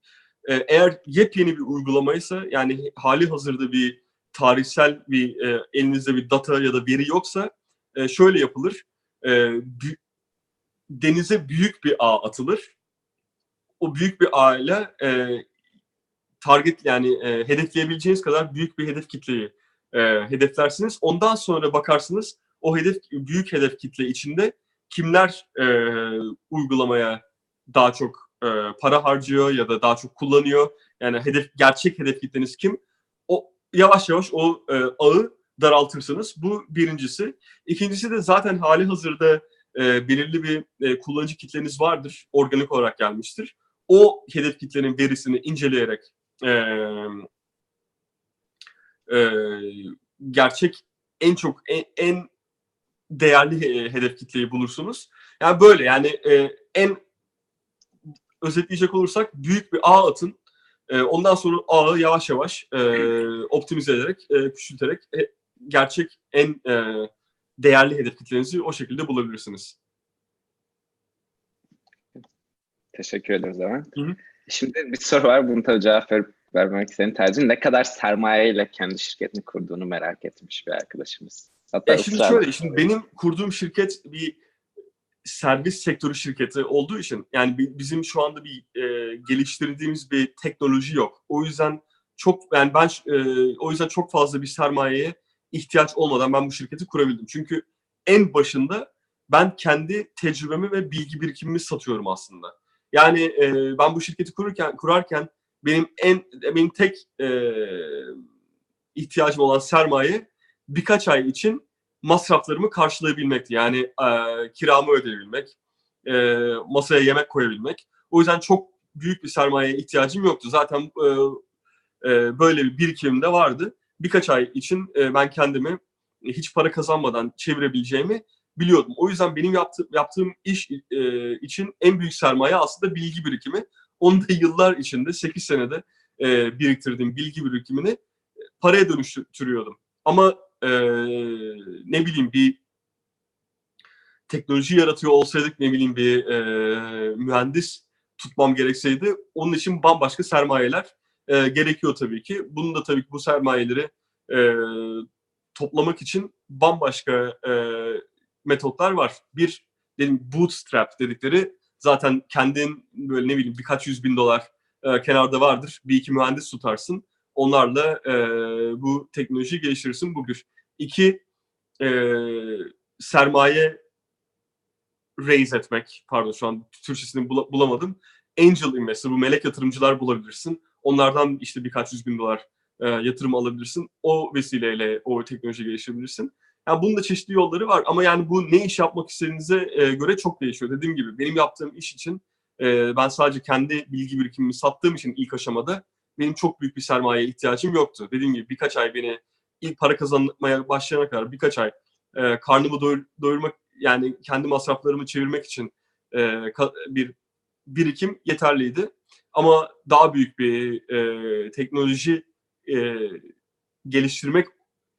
Speaker 2: E, eğer yepyeni bir uygulamaysa yani hali hazırda bir tarihsel bir e, elinizde bir data ya da veri yoksa e, şöyle yapılır. E, denize büyük bir ağ atılır. O büyük bir ağ ile e, target yani e, hedefleyebileceğiniz kadar büyük bir hedef kitleyi e, hedeflersiniz. Ondan sonra bakarsınız o hedef büyük hedef kitle içinde kimler e, uygulamaya daha çok e, para harcıyor ya da daha çok kullanıyor. Yani hedef gerçek hedef kitleniz kim? O yavaş yavaş o e, ağı daraltırsınız. Bu birincisi. İkincisi de zaten hali hazırda e, belirli bir e, kullanıcı kitleniz vardır. Organik olarak gelmiştir. O hedef kitlenin verisini inceleyerek e, e, gerçek en çok en, en değerli hedef kitleyi bulursunuz. Yani böyle yani e, en özetleyecek olursak büyük bir ağ atın. E, ondan sonra ağı yavaş yavaş e, optimize ederek, e, küçülterek e, gerçek en e, değerli hedef kitlenizi o şekilde bulabilirsiniz.
Speaker 1: Teşekkür ederiz Ömer.
Speaker 2: Hı hı.
Speaker 1: Şimdi bir soru var. Bunu tabii cevap verip vermek senin tercihin. Ne kadar sermayeyle kendi şirketini kurduğunu merak etmiş bir arkadaşımız. Hatta
Speaker 2: Ya şimdi şöyle, şimdi benim kurduğum şirket bir servis sektörü şirketi olduğu için yani bi- bizim şu anda bir e, geliştirdiğimiz bir teknoloji yok. O yüzden çok yani ben e, o yüzden çok fazla bir sermayeye ihtiyaç olmadan ben bu şirketi kurabildim. Çünkü en başında ben kendi tecrübemi ve bilgi birikimimi satıyorum aslında. Yani e, ben bu şirketi kururken kurarken benim en benim tek e, ihtiyacım olan sermaye birkaç ay için masraflarımı karşılayabilmekti. Yani e, kiramı ödeyebilmek, e, masaya yemek koyabilmek. O yüzden çok büyük bir sermayeye ihtiyacım yoktu. Zaten e, e, böyle bir birikimim de vardı. Birkaç ay için e, ben kendimi hiç para kazanmadan çevirebileceğimi biliyordum. O yüzden benim yaptığım, yaptığım iş e, için en büyük sermaye aslında bilgi birikimi. Onu da yıllar içinde, 8 senede e, biriktirdiğim bilgi birikimini paraya dönüştürüyordum. Ama e, ne bileyim bir teknoloji yaratıyor olsaydık ne bileyim bir e, mühendis tutmam gerekseydi onun için bambaşka sermayeler e, gerekiyor tabii ki. Bunun da tabii ki bu sermayeleri e, toplamak için bambaşka e, metotlar var. Bir dedim bootstrap dedikleri zaten kendin böyle ne bileyim birkaç yüz bin dolar e, kenarda vardır. Bir iki mühendis tutarsın. Onlarla e, bu teknolojiyi geliştirirsin. Bu bir. İki, e, sermaye raise etmek. Pardon şu an Türkçesini bula- bulamadım. Angel investor, bu melek yatırımcılar bulabilirsin. Onlardan işte birkaç yüz bin dolar e, yatırım alabilirsin. O vesileyle o teknoloji geliştirebilirsin. Yani bunun da çeşitli yolları var ama yani bu ne iş yapmak istediğinize e, göre çok değişiyor. Dediğim gibi benim yaptığım iş için e, ben sadece kendi bilgi birikimimi sattığım için ilk aşamada benim çok büyük bir sermayeye ihtiyacım yoktu. Dediğim gibi birkaç ay beni ilk para kazanmaya başlayana kadar birkaç ay e, karnımı doyur- doyurmak yani kendi masraflarımı çevirmek için bir birikim yeterliydi. Ama daha büyük bir teknoloji geliştirmek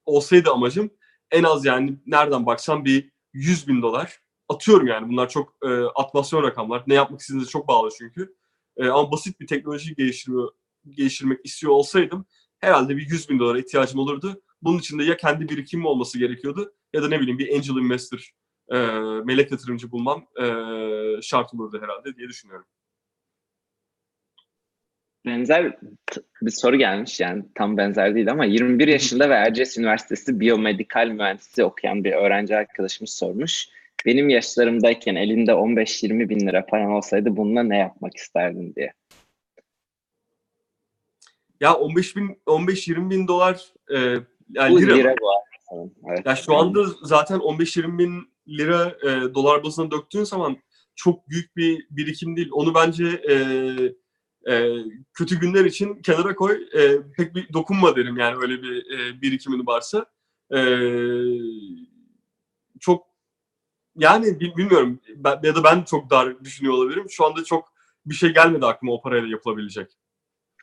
Speaker 2: olsaydı amacım en az yani nereden baksan bir 100 bin dolar atıyorum yani bunlar çok e, atmasyon rakamlar. Ne yapmak istediğinize çok bağlı çünkü. E, ama basit bir teknoloji geliştirme, geliştirmek istiyor olsaydım herhalde bir 100 bin dolara ihtiyacım olurdu. Bunun için de ya kendi birikimim olması gerekiyordu ya da ne bileyim bir angel investor, e, melek yatırımcı bulmam e, şart olurdu herhalde diye düşünüyorum.
Speaker 1: Benzer bir soru gelmiş yani tam benzer değil ama 21 yaşında ve Erciyes Üniversitesi biyomedikal mühendisliği okuyan bir öğrenci arkadaşımız sormuş. Benim yaşlarımdayken elinde 15-20 bin lira paran olsaydı bununla ne yapmak isterdin diye.
Speaker 2: Ya 15 bin, 15-20 bin dolar e, yani
Speaker 1: Bu
Speaker 2: lira.
Speaker 1: lira bu. Evet.
Speaker 2: Ya şu anda zaten 15-20 bin lira e, dolar bazına döktüğün zaman çok büyük bir birikim değil. Onu bence e, e, kötü günler için kenara koy. E, pek bir dokunma derim yani öyle bir e, birikimin varsa. E, çok yani bil- bilmiyorum ben, ya da ben çok dar düşünüyor olabilirim. Şu anda çok bir şey gelmedi aklıma o parayla yapılabilecek.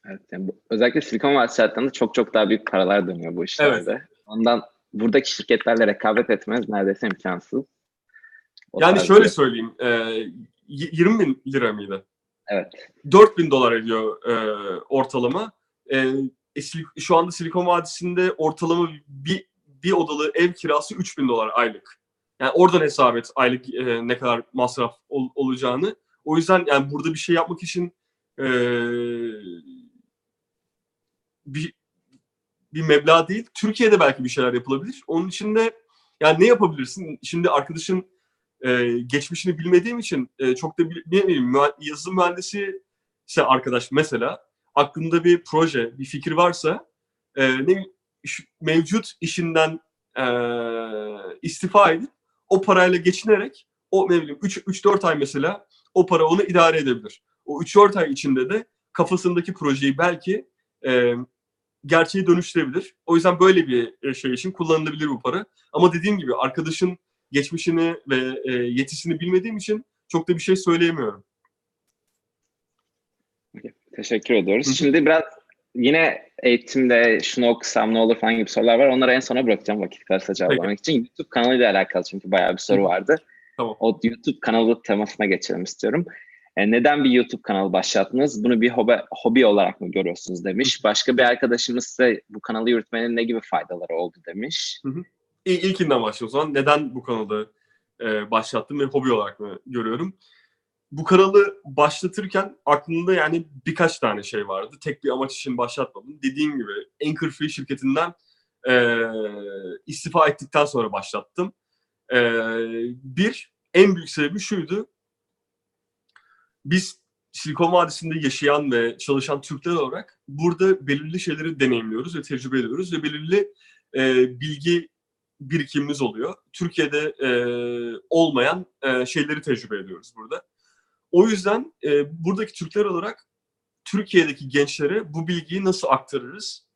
Speaker 1: Evet, yani bu- özellikle Silikon Vadisi şartlarında çok çok daha büyük paralar dönüyor bu işlerde. Ondan buradaki şirketlerle rekabet etmez neredeyse imkansız. O
Speaker 2: Yani şöyle
Speaker 1: bir-
Speaker 2: söyleyeyim. E, y- 20 bin lira mıydı?
Speaker 1: Evet.
Speaker 2: 4000 dolar ediyor e, ortalama. E, e, şu anda Silikon Vadisi'nde ortalama bir, bir odalı ev kirası 3000 dolar aylık. Yani oradan hesap et aylık e, ne kadar masraf ol- olacağını. O yüzden yani burada bir şey yapmak için e, bir bir meblağ değil. Türkiye'de belki bir şeyler yapılabilir. Onun için de yani ne yapabilirsin? Şimdi arkadaşın e, geçmişini bilmediğim için e, çok da bil- bilmiyorum. Mühe- Yazılım mühendisi ise arkadaş mesela aklında bir proje, bir fikir varsa e, ne bileyim, mevcut işinden e, istifa edip o parayla geçinerek o ne bileyim 3-4 ay mesela o para onu idare edebilir. O 3-4 ay içinde de kafasındaki projeyi belki e, gerçeğe dönüştürebilir. O yüzden böyle bir e, şey için kullanılabilir bu para. Ama dediğim gibi arkadaşın geçmişini ve e, yetisini bilmediğim için çok da bir şey söyleyemiyorum.
Speaker 1: Teşekkür ediyoruz.
Speaker 2: Hı hı.
Speaker 1: Şimdi biraz yine eğitimde şunu okusam ne olur falan gibi sorular var. Onları en sona bırakacağım vakit kalırsa cevaplamak için. YouTube kanalıyla alakalı çünkü bayağı bir soru
Speaker 2: Hı hı.
Speaker 1: vardı.
Speaker 2: Tamam.
Speaker 1: O YouTube kanalı temasına geçelim istiyorum. E, neden bir YouTube kanalı başlattınız? Bunu bir hobi, hobi olarak mı görüyorsunuz demiş. Başka bir arkadaşımız ise bu kanalı yürütmenin ne gibi faydaları oldu demiş.
Speaker 2: İl, ilkinden başlayalım o zaman. Neden bu kanalı e, başlattım ve hobi olarak mı görüyorum? Bu kanalı başlatırken aklımda yani birkaç tane şey vardı. Tek bir amaç için başlatmadım. Dediğim gibi Anchor Free şirketinden e, istifa ettikten sonra başlattım. E, bir, en büyük sebebi şuydu. Biz Silikon Vadisi'nde yaşayan ve çalışan Türkler olarak burada belirli şeyleri deneyimliyoruz ve tecrübe ediyoruz ve belirli e, bilgi birikimimiz oluyor. Türkiye'de e, olmayan e, şeyleri tecrübe ediyoruz burada. O yüzden e, buradaki Türkler olarak Türkiye'deki gençlere bu bilgiyi nasıl aktarırız?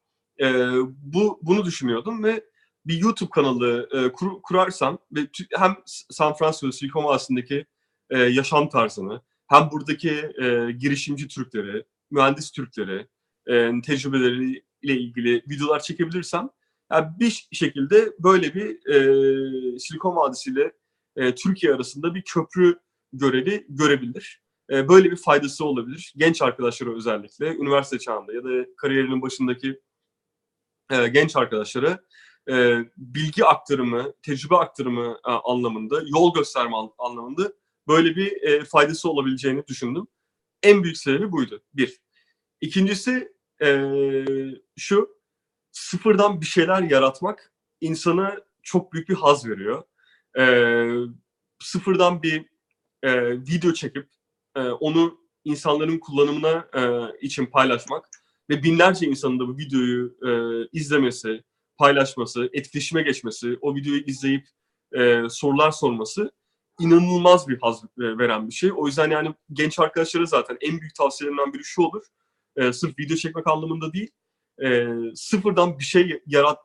Speaker 2: E, bu bunu düşünüyordum ve bir YouTube kanalı e, kur, kurarsam ve hem San Francisco, Silikon Vadisi'ndeki e, yaşam tarzını, hem buradaki e, girişimci Türkleri, mühendis Türkleri, e, tecrübeleriyle ilgili videolar çekebilirsem yani bir şekilde böyle bir e, Silikon Vadisi ile e, Türkiye arasında bir köprü görevi görebilir. E, böyle bir faydası olabilir. Genç arkadaşlara özellikle, üniversite çağında ya da kariyerinin başındaki e, genç arkadaşlara e, bilgi aktarımı, tecrübe aktarımı e, anlamında, yol gösterme an- anlamında böyle bir e, faydası olabileceğini düşündüm. En büyük sebebi buydu. Bir. İkincisi e, şu, sıfırdan bir şeyler yaratmak insana çok büyük bir haz veriyor. E, sıfırdan bir e, video çekip e, onu insanların kullanımına e, için paylaşmak ve binlerce insanın da bu videoyu e, izlemesi, paylaşması, etkileşime geçmesi, o videoyu izleyip e, sorular sorması inanılmaz bir haz veren bir şey. O yüzden yani genç arkadaşlara zaten en büyük tavsiyelerimden biri şu olur. E, sırf video çekmek anlamında değil, e, sıfırdan bir şey yarat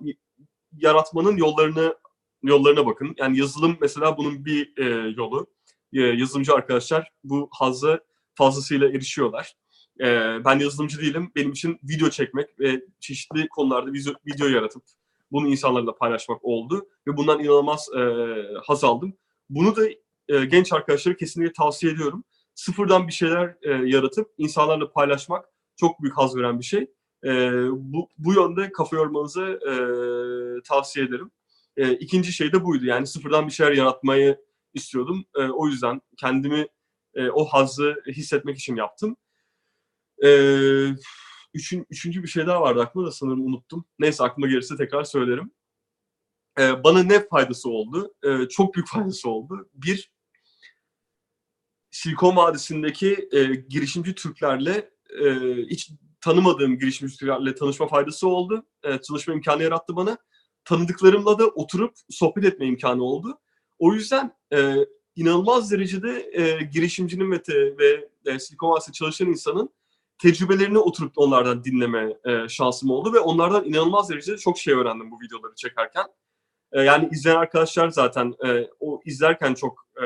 Speaker 2: yaratmanın yollarını yollarına bakın. Yani yazılım mesela bunun bir e, yolu. E, yazılımcı arkadaşlar bu hazza fazlasıyla erişiyorlar. E, ben yazılımcı değilim. Benim için video çekmek ve çeşitli konularda video, video yaratıp bunu insanlarla paylaşmak oldu. Ve bundan inanılmaz e, haz aldım. Bunu da e, genç arkadaşlara kesinlikle tavsiye ediyorum. Sıfırdan bir şeyler e, yaratıp insanlarla paylaşmak çok büyük haz veren bir şey. E, bu, bu yönde kafa yormanızı e, tavsiye ederim. E, ikinci şey de buydu. Yani sıfırdan bir şeyler yaratmayı istiyordum. E, o yüzden kendimi e, o hazzı hissetmek için yaptım. E, üçün, üçüncü bir şey daha vardı aklımda da sanırım unuttum. Neyse aklıma gelirse tekrar söylerim. E, bana ne faydası oldu? E, çok büyük faydası oldu. Bir, Silikon Vadisi'ndeki e, girişimci Türklerle e, hiç tanımadığım girişimci Türklerle tanışma faydası oldu. E, tanışma imkanı yarattı bana. Tanıdıklarımla da oturup sohbet etme imkanı oldu. O yüzden e, inanılmaz derecede e, girişimcinin ve, te, ve e, Silikon Vadisi'nde çalışan insanın tecrübelerini oturup onlardan dinleme e, şansım oldu ve onlardan inanılmaz derecede çok şey öğrendim bu videoları çekerken. E, yani izleyen arkadaşlar zaten e, o izlerken çok e,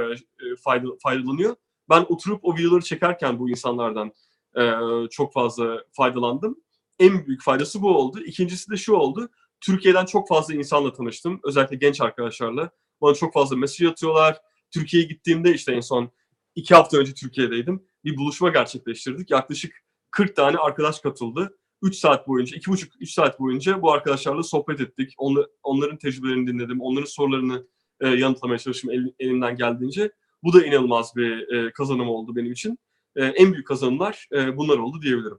Speaker 2: fayda, faydalanıyor. Ben oturup o videoları çekerken bu insanlardan e, çok fazla faydalandım. En büyük faydası bu oldu. İkincisi de şu oldu. Türkiye'den çok fazla insanla tanıştım. Özellikle genç arkadaşlarla. Bana çok fazla mesaj atıyorlar. Türkiye'ye gittiğimde işte en son iki hafta önce Türkiye'deydim. Bir buluşma gerçekleştirdik. Yaklaşık 40 tane arkadaş katıldı. 3 saat boyunca, 2,5-3 saat boyunca bu arkadaşlarla sohbet ettik. Onla, onların tecrübelerini dinledim. Onların sorularını e, yanıtlamaya çalıştım el, elimden geldiğince. Bu da inanılmaz bir e, kazanım oldu benim için. E, en büyük kazanımlar e, bunlar oldu diyebilirim.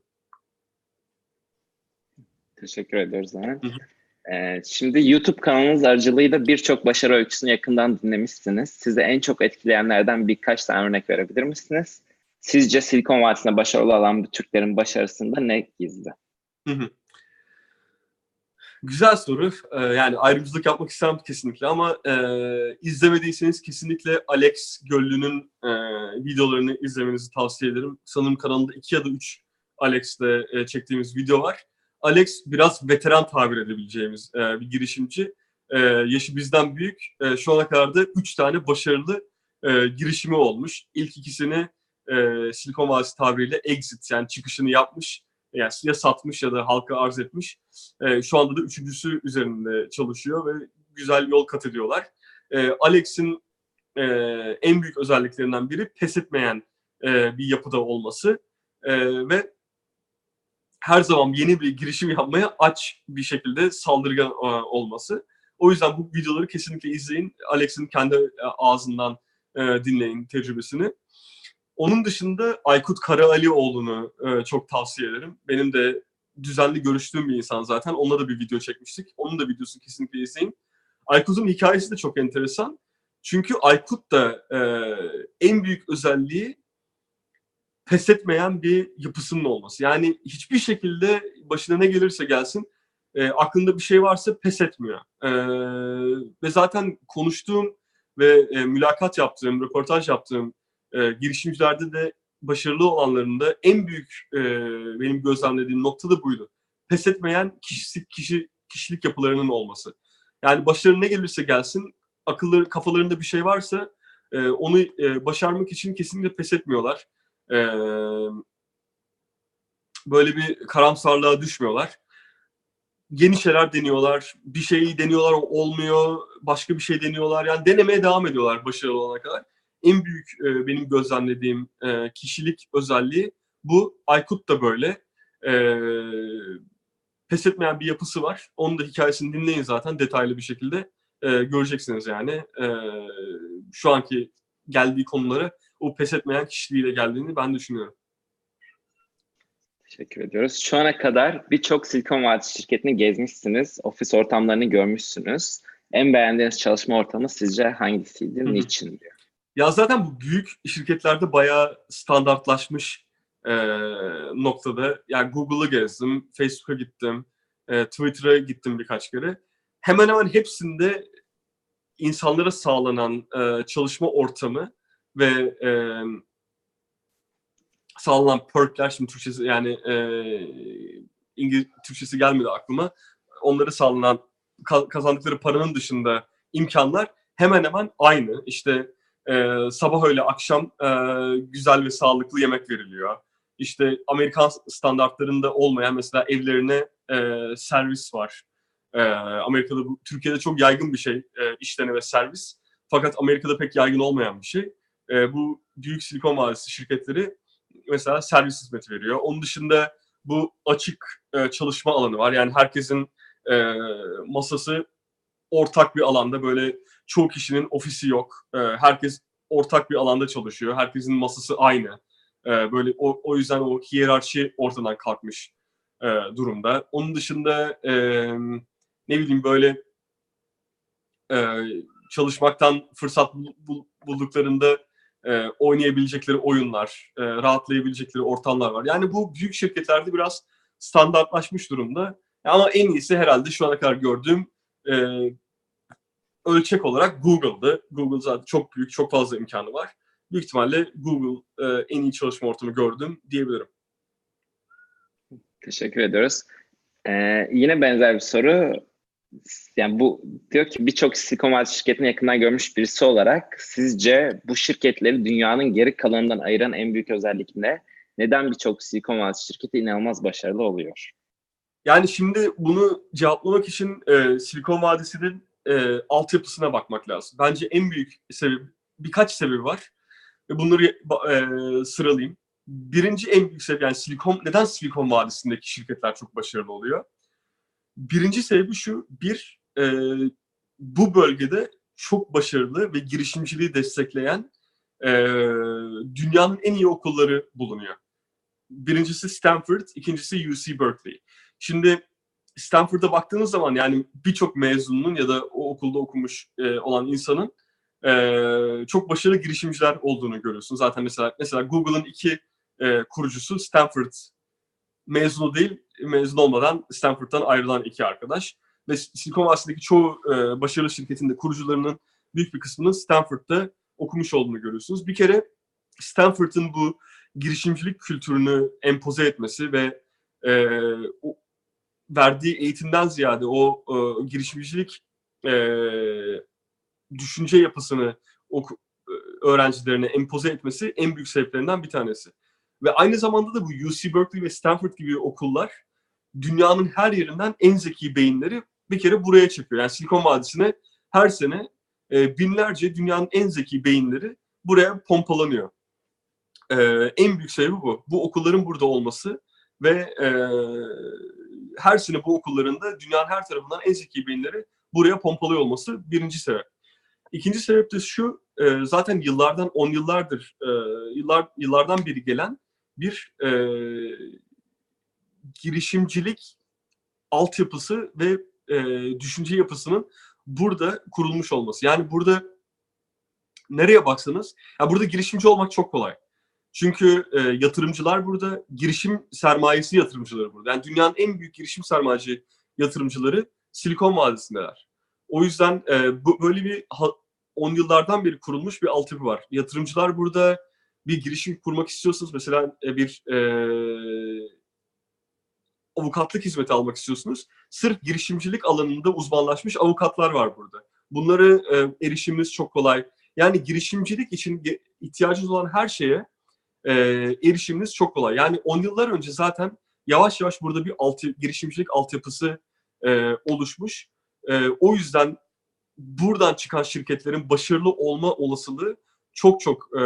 Speaker 1: Teşekkür ediyoruz Levent. Ee, şimdi YouTube kanalınız aracılığıyla birçok başarı öyküsünü yakından dinlemişsiniz. Size en çok etkileyenlerden birkaç tane örnek verebilir misiniz? Sizce Silikon Vadisi'nde başarılı olan bu Türklerin başarısında ne gizli?
Speaker 2: Hı hı. Güzel soru. Ee, yani ayrımcılık yapmak istemem kesinlikle ama e, izlemediyseniz kesinlikle Alex Göllü'nün e, videolarını izlemenizi tavsiye ederim. Sanırım kanalında iki ya da üç Alex'le e, çektiğimiz video var. Alex biraz veteran tabir edebileceğimiz e, bir girişimci. E, yaşı bizden büyük. E, şu ana kadar da üç tane başarılı e, girişimi olmuş. İlk ikisini e, Silikon Vadisi tabiriyle exit yani çıkışını yapmış yani ya satmış ya da halka arz etmiş. E, şu anda da üçüncüsü üzerinde çalışıyor ve güzel yol kat ediyorlar. E, Alex'in e, en büyük özelliklerinden biri pes etmeyen e, bir yapıda olması e, ve her zaman yeni bir girişim yapmaya aç bir şekilde saldırgan e, olması. O yüzden bu videoları kesinlikle izleyin. Alex'in kendi ağzından e, dinleyin tecrübesini. Onun dışında Aykut Karaalioğlu'nu e, çok tavsiye ederim. Benim de düzenli görüştüğüm bir insan zaten. Onunla da bir video çekmiştik. Onun da videosunu kesinlikle izleyin. Aykut'un hikayesi de çok enteresan. Çünkü Aykut da e, en büyük özelliği pes etmeyen bir yapısının olması. Yani hiçbir şekilde başına ne gelirse gelsin e, aklında bir şey varsa pes etmiyor. E, ve zaten konuştuğum ve e, mülakat yaptığım, röportaj yaptığım e, girişimcilerde de başarılı olanlarında en büyük e, benim gözlemlediğim nokta da buydu. Pes etmeyen kişilik, kişi, kişilik yapılarının olması. Yani başarı ne gelirse gelsin, akılları, kafalarında bir şey varsa e, onu e, başarmak için kesinlikle pes etmiyorlar. E, böyle bir karamsarlığa düşmüyorlar. yeni şeyler deniyorlar. Bir şeyi deniyorlar olmuyor. Başka bir şey deniyorlar. Yani denemeye devam ediyorlar başarılı olana kadar. En büyük e, benim gözlemlediğim e, kişilik özelliği bu. Aykut da böyle. E, pes etmeyen bir yapısı var. Onun da hikayesini dinleyin zaten detaylı bir şekilde. E, göreceksiniz yani. E, şu anki geldiği konuları o pes etmeyen kişiliğiyle geldiğini ben düşünüyorum.
Speaker 1: Teşekkür ediyoruz. Şu ana kadar birçok Silikon Vadisi şirketini gezmişsiniz, ofis ortamlarını görmüşsünüz. En beğendiğiniz çalışma ortamı sizce hangisiydi,
Speaker 2: Hı hı.
Speaker 1: niçin diyor.
Speaker 2: Ya zaten bu büyük şirketlerde bayağı standartlaşmış e, noktada. Yani Google'ı gezdim, Facebook'a gittim, e, Twitter'a gittim birkaç kere. Hemen hemen hepsinde insanlara sağlanan e, çalışma ortamı ve e, sağlanan perkler, şimdi Türkçesi yani e, İngiliz Türkçesi gelmedi aklıma. Onları sağlanan ka- kazandıkları paranın dışında imkanlar hemen hemen aynı. İşte e, sabah öyle akşam e, güzel ve sağlıklı yemek veriliyor. İşte Amerikan standartlarında olmayan mesela evlerine e, servis var. E, Amerika'da bu, Türkiye'de çok yaygın bir şey e, işlene ve servis. Fakat Amerika'da pek yaygın olmayan bir şey. E, bu büyük Silikon Vadisi şirketleri mesela servis hizmeti veriyor. Onun dışında bu açık e, çalışma alanı var. Yani herkesin e, masası ortak bir alanda böyle çoğu kişinin ofisi yok. E, herkes ortak bir alanda çalışıyor. Herkesin masası aynı. E, böyle o, o yüzden o hiyerarşi ortadan kalkmış e, durumda. Onun dışında e, ne bileyim böyle e, çalışmaktan fırsat bul- bul- bulduklarında e, oynayabilecekleri oyunlar, e, rahatlayabilecekleri ortamlar var. Yani bu büyük şirketlerde biraz standartlaşmış durumda. Ama en iyisi herhalde şu ana kadar gördüğüm e, ölçek olarak Google'dı. Google zaten çok büyük, çok fazla imkanı var. Büyük ihtimalle Google e, en iyi çalışma ortamı gördüm diyebilirim.
Speaker 1: Teşekkür ediyoruz. Ee, yine benzer bir soru. Yani bu diyor ki birçok Silikon Vadisi şirketini yakından görmüş birisi olarak sizce bu şirketleri dünyanın geri kalanından ayıran en büyük özellik ne? Neden birçok Silikon Vadisi şirketi inanılmaz başarılı oluyor?
Speaker 2: Yani şimdi bunu cevaplamak için e, Silikon Vadisi'nin e, altyapısına bakmak lazım. Bence en büyük sebebi, birkaç sebebi var. Ve bunları e, sıralayayım. Birinci en büyük sebep yani Silikon, neden Silikon Vadisi'ndeki şirketler çok başarılı oluyor? Birinci sebebi şu, bir, e, bu bölgede çok başarılı ve girişimciliği destekleyen e, dünyanın en iyi okulları bulunuyor. Birincisi Stanford, ikincisi UC Berkeley. Şimdi Stanford'a baktığınız zaman yani birçok mezunun ya da o okulda okumuş e, olan insanın e, çok başarılı girişimciler olduğunu görüyorsun. Zaten mesela mesela Google'ın iki e, kurucusu Stanford mezunu değil, mezun olmadan Stanford'dan ayrılan iki arkadaş. Ve Silikon Vadisi'ndeki çoğu e, başarılı şirketin de kurucularının büyük bir kısmının Stanford'da okumuş olduğunu görüyorsunuz. Bir kere Stanford'ın bu girişimcilik kültürünü empoze etmesi ve e, verdiği eğitimden ziyade o e, girişimcilik e, düşünce yapısını oku, öğrencilerine empoze etmesi en büyük sebeplerinden bir tanesi. Ve aynı zamanda da bu UC Berkeley ve Stanford gibi okullar dünyanın her yerinden en zeki beyinleri bir kere buraya çıkıyor. Yani Silikon Vadisi'ne her sene e, binlerce dünyanın en zeki beyinleri buraya pompalanıyor. E, en büyük sebebi bu. Bu okulların burada olması ve e, her sene bu okullarında dünyanın her tarafından en zeki beyinleri buraya pompalıyor olması birinci sebep. İkinci sebep de şu, e, zaten yıllardan, on yıllardır, e, yıllar yıllardan beri gelen bir e, girişimcilik altyapısı ve e, düşünce yapısının burada kurulmuş olması. Yani burada nereye baksanız, ya burada girişimci olmak çok kolay. Çünkü e, yatırımcılar burada, girişim sermayesi yatırımcıları burada. Yani dünyanın en büyük girişim sermayeci yatırımcıları Silikon Vadisi'ndeler. O yüzden e, bu böyle bir 10 yıllardan beri kurulmuş bir altyapı var. Yatırımcılar burada bir girişim kurmak istiyorsanız mesela e, bir e, avukatlık hizmeti almak istiyorsunuz. Sırf girişimcilik alanında uzmanlaşmış avukatlar var burada. Bunları e, erişiminiz çok kolay. Yani girişimcilik için ihtiyacınız olan her şeye e, erişiminiz çok kolay. Yani 10 yıllar önce zaten yavaş yavaş burada bir altı, girişimcilik altyapısı e, oluşmuş. E, o yüzden buradan çıkan şirketlerin başarılı olma olasılığı çok çok e,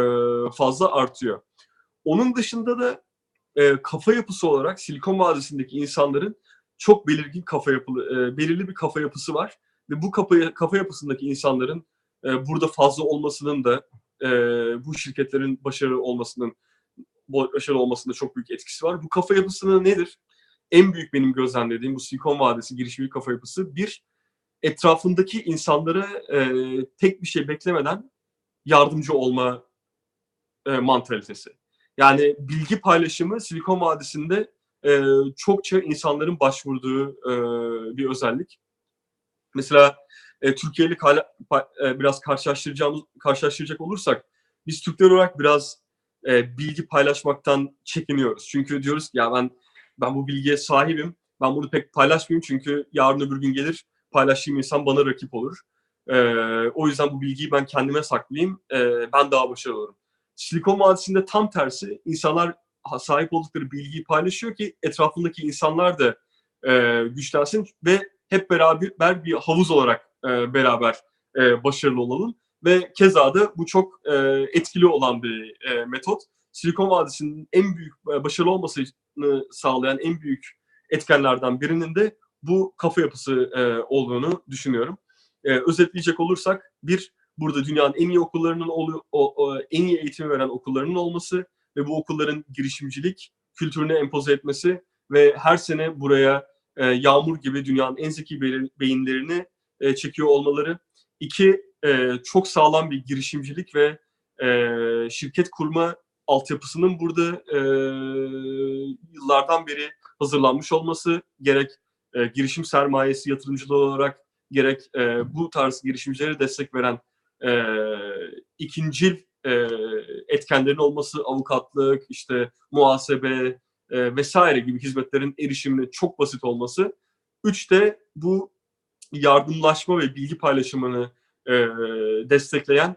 Speaker 2: fazla artıyor. Onun dışında da e, kafa yapısı olarak Silikon Vadisi'ndeki insanların çok belirgin kafa yapılı, e, belirli bir kafa yapısı var ve bu kafa kafa yapısındaki insanların e, burada fazla olmasının da e, bu şirketlerin başarılı olmasının başarılı olmasında çok büyük etkisi var. Bu kafa yapısının nedir? En büyük benim gözlemlediğim bu Silikon Vadisi girişimci kafa yapısı bir etrafındaki insanlara e, tek bir şey beklemeden yardımcı olma e, mantalitesi. Yani bilgi paylaşımı Silikon Vadisi'nde e, çokça insanların başvurduğu e, bir özellik. Mesela e, Türkiye'li biraz karşılaştıracağımız karşılaştıracak olursak biz Türkler olarak biraz e, bilgi paylaşmaktan çekiniyoruz. Çünkü diyoruz ki ya ben ben bu bilgiye sahibim. Ben bunu pek paylaşmayayım çünkü yarın öbür gün gelir paylaştığım insan bana rakip olur. E, o yüzden bu bilgiyi ben kendime saklayayım. E, ben daha başarılı olurum. Silikon Vadisi'nde tam tersi insanlar sahip oldukları bilgiyi paylaşıyor ki etrafındaki insanlar da e, güçlensin ve hep beraber bir havuz olarak e, beraber e, başarılı olalım. Ve keza da bu çok e, etkili olan bir e, metot. Silikon Vadisi'nin en büyük e, başarılı olmasını sağlayan en büyük etkenlerden birinin de bu kafa yapısı e, olduğunu düşünüyorum. E, özetleyecek olursak bir burada dünyanın en iyi okullarının o, o, en iyi eğitimi veren okullarının olması ve bu okulların girişimcilik kültürünü empoze etmesi ve her sene buraya e, yağmur gibi dünyanın en zeki beyinlerini e, çekiyor olmaları. İki, e, çok sağlam bir girişimcilik ve e, şirket kurma altyapısının burada e, yıllardan beri hazırlanmış olması gerek e, girişim sermayesi yatırımcılığı olarak gerek e, bu tarz girişimcilere destek veren e, ikincil e, etkenlerin olması, avukatlık, işte muhasebe e, vesaire gibi hizmetlerin erişimine çok basit olması. Üç de bu yardımlaşma ve bilgi paylaşımını e, destekleyen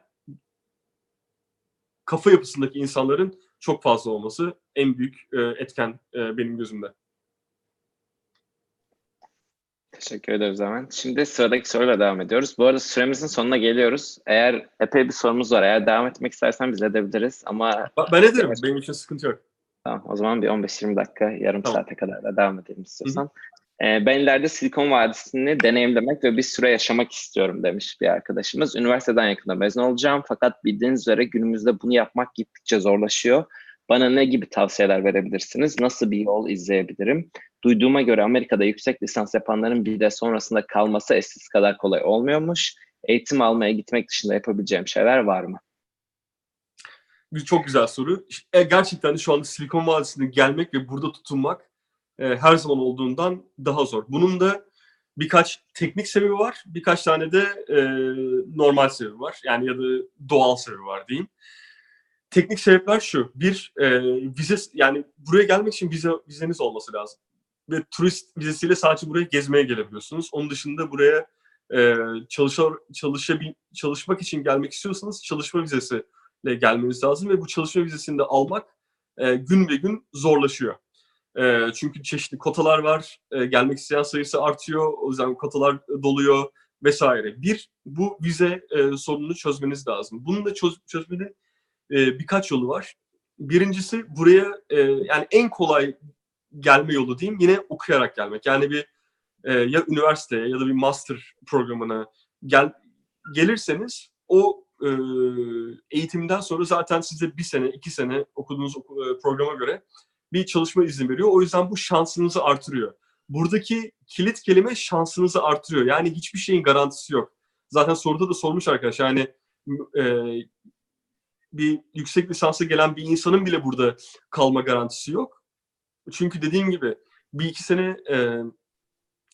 Speaker 2: kafa yapısındaki insanların çok fazla olması en büyük e, etken e, benim gözümde.
Speaker 1: Teşekkür ederiz hemen. Şimdi sıradaki soruyla devam ediyoruz. Bu arada süremizin sonuna geliyoruz. Eğer epey bir sorumuz var. Eğer devam etmek istersen biz edebiliriz ama...
Speaker 2: Ben ederim. Evet. Benim için sıkıntı yok.
Speaker 1: Tamam. O zaman bir 15-20 dakika, yarım tamam. saate kadar da devam edelim istiyorsan. Hı. Ee, ben ileride Silikon Vadisi'ni deneyimlemek ve bir süre yaşamak istiyorum demiş bir arkadaşımız. Üniversiteden yakında mezun olacağım fakat bildiğiniz üzere günümüzde bunu yapmak gittikçe zorlaşıyor. Bana ne gibi tavsiyeler verebilirsiniz? Nasıl bir yol izleyebilirim? Duyduğuma göre Amerika'da yüksek lisans yapanların bir de sonrasında kalması eskisi kadar kolay olmuyormuş. Eğitim almaya gitmek dışında yapabileceğim şeyler var mı?
Speaker 2: Çok güzel soru. E, gerçekten şu anda Silikon Vadisi'ne gelmek ve burada tutunmak e, her zaman olduğundan daha zor. Bunun da birkaç teknik sebebi var, birkaç tane de e, normal sebebi var. Yani ya da doğal sebebi var diyeyim teknik sebepler şu. Bir, e, vize yani buraya gelmek için vize vizeniz olması lazım. Ve turist vizesiyle sadece buraya gezmeye gelebiliyorsunuz. Onun dışında buraya e, çalışar, çalışabil, çalışmak için gelmek istiyorsanız çalışma vizesiyle gelmeniz lazım ve bu çalışma vizesini de almak e, gün ve gün zorlaşıyor. E, çünkü çeşitli kotalar var, e, gelmek isteyen sayısı artıyor, o yüzden kotalar doluyor vesaire. Bir, bu vize e, sorununu çözmeniz lazım. Bunu da çöz, çözmenin e, birkaç yolu var. Birincisi buraya e, yani en kolay gelme yolu diyeyim yine okuyarak gelmek. Yani bir e, ya üniversiteye ya da bir master programına gel gelirseniz o e, eğitimden sonra zaten size bir sene, iki sene okuduğunuz e, programa göre bir çalışma izni veriyor. O yüzden bu şansınızı artırıyor. Buradaki kilit kelime şansınızı artırıyor. Yani hiçbir şeyin garantisi yok. Zaten soruda da sormuş arkadaş. Yani e, bir yüksek lisansa gelen bir insanın bile burada kalma garantisi yok. Çünkü dediğim gibi bir iki sene e,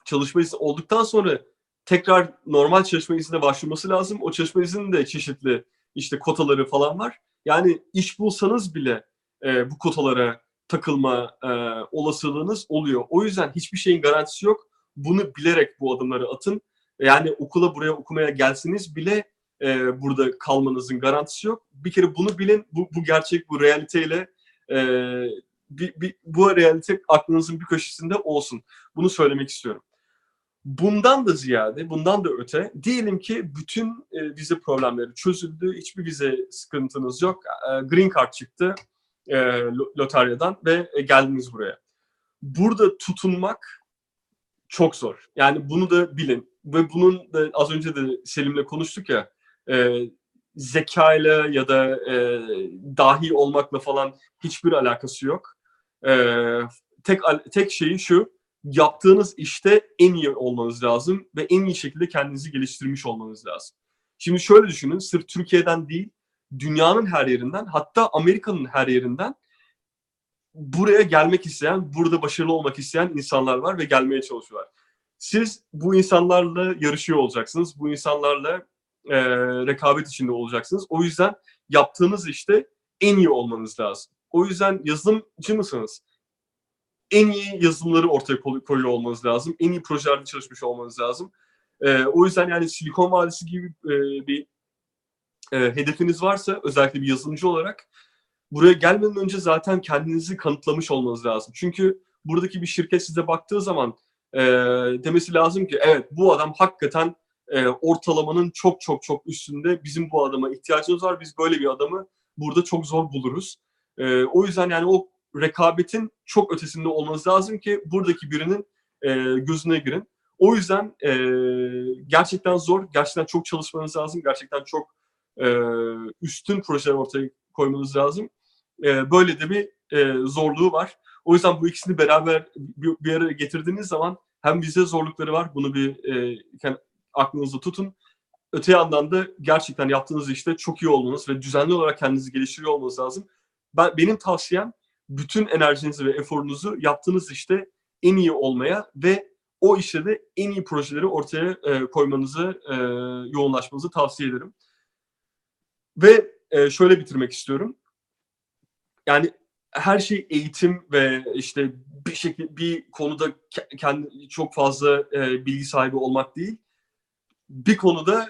Speaker 2: çalışma izni olduktan sonra tekrar normal çalışma iznine başvurması lazım. O çalışma izninin de çeşitli işte kotaları falan var. Yani iş bulsanız bile e, bu kotalara takılma e, olasılığınız oluyor. O yüzden hiçbir şeyin garantisi yok. Bunu bilerek bu adımları atın. Yani okula buraya okumaya gelseniz bile e, burada kalmanızın garantisi yok. Bir kere bunu bilin. Bu, bu gerçek, bu realiteyle e, bir, bir, bu realite aklınızın bir köşesinde olsun. Bunu söylemek istiyorum. Bundan da ziyade, bundan da öte diyelim ki bütün e, vize problemleri çözüldü, hiçbir vize sıkıntınız yok. E, green card çıktı e, lotaryadan ve e, geldiniz buraya. Burada tutunmak çok zor. Yani bunu da bilin. Ve bunun da az önce de Selim'le konuştuk ya, e, zekayla ya da e, dahi olmakla falan hiçbir alakası yok. E, tek tek şeyi şu, yaptığınız işte en iyi olmanız lazım ve en iyi şekilde kendinizi geliştirmiş olmanız lazım. Şimdi şöyle düşünün, sırf Türkiye'den değil, dünyanın her yerinden, hatta Amerika'nın her yerinden buraya gelmek isteyen, burada başarılı olmak isteyen insanlar var ve gelmeye çalışıyorlar. Siz bu insanlarla yarışıyor olacaksınız. Bu insanlarla e, rekabet içinde olacaksınız. O yüzden yaptığınız işte en iyi olmanız lazım. O yüzden yazılımcı mısınız? En iyi yazılımları ortaya koyuyor olmanız lazım. En iyi projelerde çalışmış olmanız lazım. E, o yüzden yani Silikon Vadisi gibi e, bir e, hedefiniz varsa özellikle bir yazılımcı olarak buraya gelmeden önce zaten kendinizi kanıtlamış olmanız lazım. Çünkü buradaki bir şirket size baktığı zaman e, demesi lazım ki evet bu adam hakikaten e, ortalamanın çok çok çok üstünde. Bizim bu adama ihtiyacımız var. Biz böyle bir adamı burada çok zor buluruz. E, o yüzden yani o rekabetin çok ötesinde olmanız lazım ki buradaki birinin e, gözüne girin. O yüzden e, gerçekten zor, gerçekten çok çalışmanız lazım, gerçekten çok e, üstün projeler ortaya koymanız lazım. E, böyle de bir e, zorluğu var. O yüzden bu ikisini beraber bir, araya getirdiğiniz zaman hem bize zorlukları var, bunu bir e, aklınızda tutun. Öte yandan da gerçekten yaptığınız işte çok iyi olmanız ve düzenli olarak kendinizi geliştiriyor olmanız lazım. Ben Benim tavsiyem bütün enerjinizi ve eforunuzu yaptığınız işte en iyi olmaya ve o işte de en iyi projeleri ortaya e, koymanızı, e, yoğunlaşmanızı tavsiye ederim. Ve e, şöyle bitirmek istiyorum. Yani her şey eğitim ve işte bir şekilde bir konuda kendi çok fazla e, bilgi sahibi olmak değil bir konuda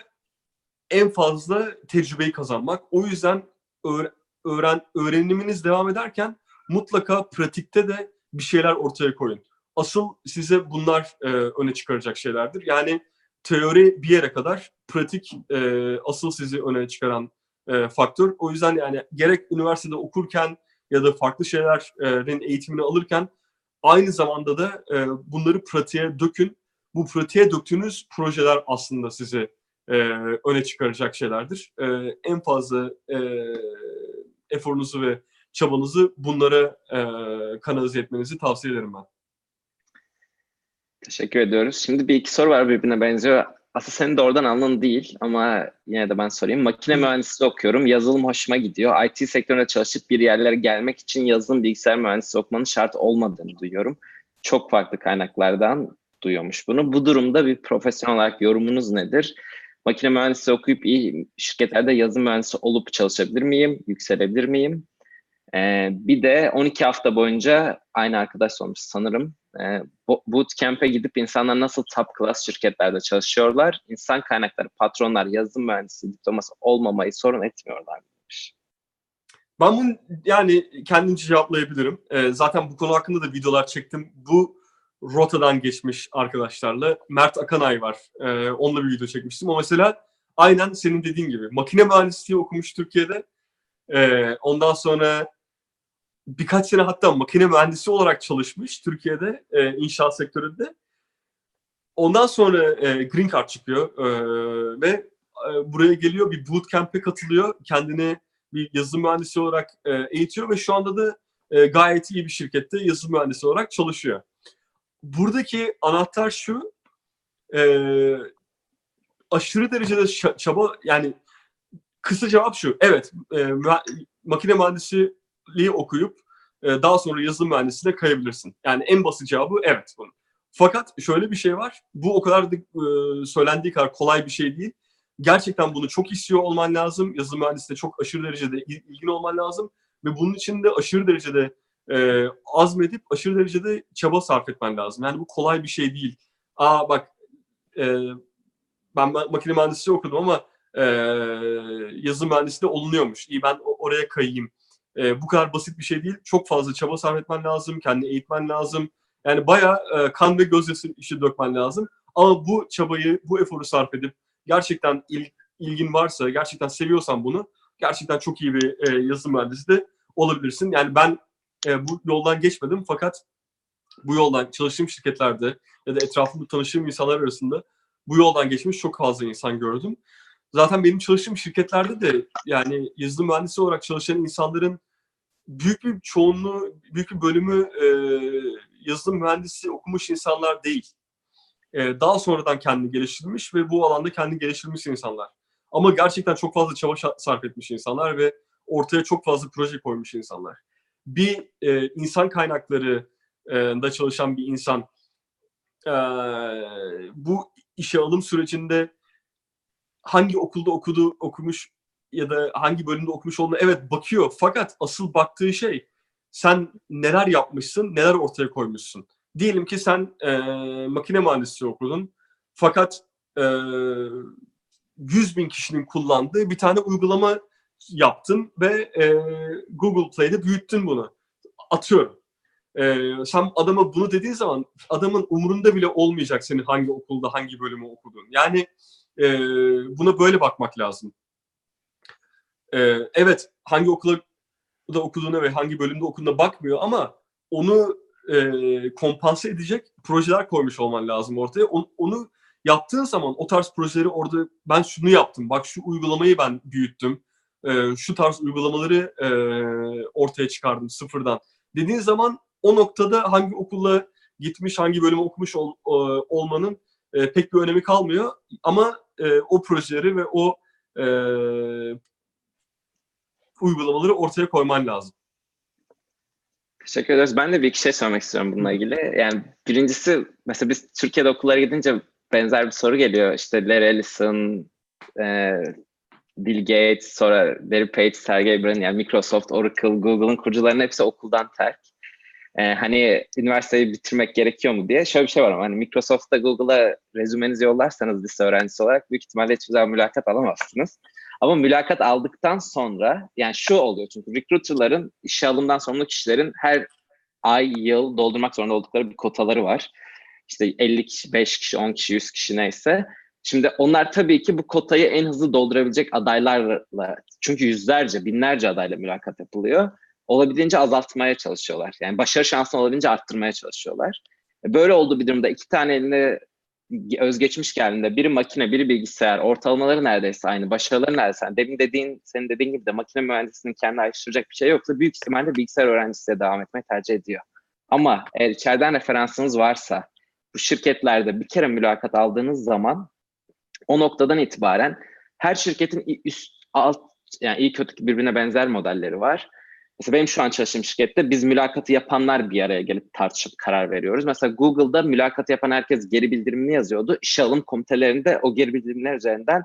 Speaker 2: en fazla tecrübeyi kazanmak. O yüzden öğren öğreniminiz devam ederken mutlaka pratikte de bir şeyler ortaya koyun. Asıl size bunlar e, öne çıkaracak şeylerdir. Yani teori bir yere kadar, pratik e, asıl sizi öne çıkaran e, faktör. O yüzden yani gerek üniversitede okurken ya da farklı şeylerin eğitimini alırken aynı zamanda da e, bunları pratiğe dökün bu pratiğe döktüğünüz projeler aslında sizi e, öne çıkaracak şeylerdir. E, en fazla e, eforunuzu ve çabanızı bunlara e, kanalize etmenizi tavsiye ederim ben.
Speaker 1: Teşekkür ediyoruz. Şimdi bir iki soru var birbirine benziyor. Aslında senin de oradan alın değil ama yine de ben sorayım. Makine mühendisliği okuyorum. Yazılım hoşuma gidiyor. IT sektöründe çalışıp bir yerlere gelmek için yazılım bilgisayar mühendisliği okumanın şart olmadığını duyuyorum. Çok farklı kaynaklardan duyuyormuş bunu. Bu durumda bir profesyonel olarak yorumunuz nedir? Makine mühendisi okuyup iyi şirketlerde yazılım mühendisi olup çalışabilir miyim? Yükselebilir miyim? Ee, bir de 12 hafta boyunca aynı arkadaş olmuş sanırım. Ee, bootcamp'e gidip insanlar nasıl top class şirketlerde çalışıyorlar? İnsan kaynakları, patronlar, yazılım mühendisi diploması olmamayı sorun etmiyorlar demiş.
Speaker 2: Ben bunu yani kendimce cevaplayabilirim. Ee, zaten bu konu hakkında da videolar çektim. Bu rotadan geçmiş arkadaşlarla. Mert Akanay var. Ee, onunla bir video çekmiştim. O mesela aynen senin dediğin gibi makine mühendisliği okumuş Türkiye'de. Ee, ondan sonra birkaç sene hatta makine mühendisi olarak çalışmış Türkiye'de e, inşaat sektöründe. Ondan sonra e, Green Card çıkıyor e, ve e, buraya geliyor bir bootcamp'e katılıyor. Kendini bir yazılım mühendisi olarak e, eğitiyor ve şu anda da e, gayet iyi bir şirkette yazılım mühendisi olarak çalışıyor buradaki anahtar şu e, aşırı derecede çaba yani kısa cevap şu. Evet e, makine mühendisliği okuyup e, daha sonra yazılım mühendisliğine kayabilirsin. Yani en basit cevabı evet bunun. Fakat şöyle bir şey var. Bu o kadar da e, söylendiği kadar kolay bir şey değil. Gerçekten bunu çok istiyor olman lazım. Yazılım mühendisliğine çok aşırı derecede ilgin olman lazım. Ve bunun için de aşırı derecede e, azmedip aşırı derecede çaba sarf etmen lazım. Yani bu kolay bir şey değil. Aa bak e, ben makine mühendisliği okudum ama e, yazılım mühendisliği olunuyormuş. İyi ben oraya kayayım. E, bu kadar basit bir şey değil. Çok fazla çaba sarf etmen lazım. Kendini eğitmen lazım. Yani bayağı e, kan ve gözyaşı işi dökmen lazım. Ama bu çabayı, bu eforu sarf edip gerçekten il, ilgin varsa, gerçekten seviyorsan bunu gerçekten çok iyi bir e, yazılım mühendisi de olabilirsin. Yani ben e, bu yoldan geçmedim fakat bu yoldan çalıştığım şirketlerde ya da etrafımda tanıştığım insanlar arasında bu yoldan geçmiş çok fazla insan gördüm. Zaten benim çalıştığım şirketlerde de yani yazılım mühendisi olarak çalışan insanların büyük bir çoğunluğu, büyük bir bölümü e, yazılım mühendisi okumuş insanlar değil. E, daha sonradan kendini geliştirmiş ve bu alanda kendini geliştirmiş insanlar. Ama gerçekten çok fazla çaba sarf etmiş insanlar ve ortaya çok fazla proje koymuş insanlar. Bir e, insan kaynakları e, da çalışan bir insan e, bu işe alım sürecinde hangi okulda okudu, okumuş ya da hangi bölümde okumuş olduğuna evet bakıyor. Fakat asıl baktığı şey sen neler yapmışsın, neler ortaya koymuşsun. Diyelim ki sen e, makine mühendisliği okudun. Fakat e, 100 bin kişinin kullandığı bir tane uygulama yaptın ve e, Google Play'de büyüttün bunu. Atıyorum. E, sen adama bunu dediğin zaman adamın umurunda bile olmayacak senin hangi okulda, hangi bölümü okudun. Yani e, buna böyle bakmak lazım. E, evet, hangi okula da okuduğuna ve hangi bölümde okuduğuna bakmıyor ama onu e, kompanse edecek projeler koymuş olman lazım ortaya. Onu, onu yaptığın zaman o tarz projeleri orada ben şunu yaptım, bak şu uygulamayı ben büyüttüm, e, şu tarz uygulamaları e, ortaya çıkardım sıfırdan. Dediğin zaman o noktada hangi okulla gitmiş, hangi bölümü okumuş ol, e, olmanın e, pek bir önemi kalmıyor. Ama e, o projeleri ve o e, uygulamaları ortaya koyman lazım.
Speaker 1: Teşekkür ederiz. Ben de bir iki şey söylemek istiyorum bununla ilgili. Yani birincisi mesela biz Türkiye'de okullara gidince benzer bir soru geliyor. İşte Larry Ellison, e, Bill Gates, sonra Larry Page, Sergey Brin, yani Microsoft, Oracle, Google'ın kurucularının hepsi okuldan terk. E, hani üniversiteyi bitirmek gerekiyor mu diye. Şöyle bir şey var ama hani Microsoft'ta Google'a rezümenizi yollarsanız lise öğrencisi olarak büyük ihtimalle hiçbir zaman mülakat alamazsınız. Ama mülakat aldıktan sonra yani şu oluyor çünkü recruiterların işe alımdan sorumlu kişilerin her ay, yıl doldurmak zorunda oldukları bir kotaları var. İşte 50 kişi, 5 kişi, 10 kişi, 100 kişi neyse. Şimdi onlar tabii ki bu kotayı en hızlı doldurabilecek adaylarla, çünkü yüzlerce, binlerce adayla mülakat yapılıyor. Olabildiğince azaltmaya çalışıyorlar. Yani başarı şansını olabildiğince arttırmaya çalışıyorlar. Böyle olduğu bir durumda iki tane eline özgeçmiş geldiğinde biri makine, biri bilgisayar, ortalamaları neredeyse aynı, başarıları neredeyse aynı. Demin dediğin, senin dediğin gibi de makine mühendisinin kendi ayrıştıracak bir şey yoksa büyük ihtimalle bilgisayar öğrencisiyle devam etmeyi tercih ediyor. Ama eğer içeriden referansınız varsa bu şirketlerde bir kere mülakat aldığınız zaman o noktadan itibaren her şirketin üst, alt, yani iyi kötü birbirine benzer modelleri var. Mesela benim şu an çalıştığım şirkette biz mülakatı yapanlar bir araya gelip tartışıp karar veriyoruz. Mesela Google'da mülakatı yapan herkes geri bildirimini yazıyordu. İşe alım komitelerinde o geri bildirimler üzerinden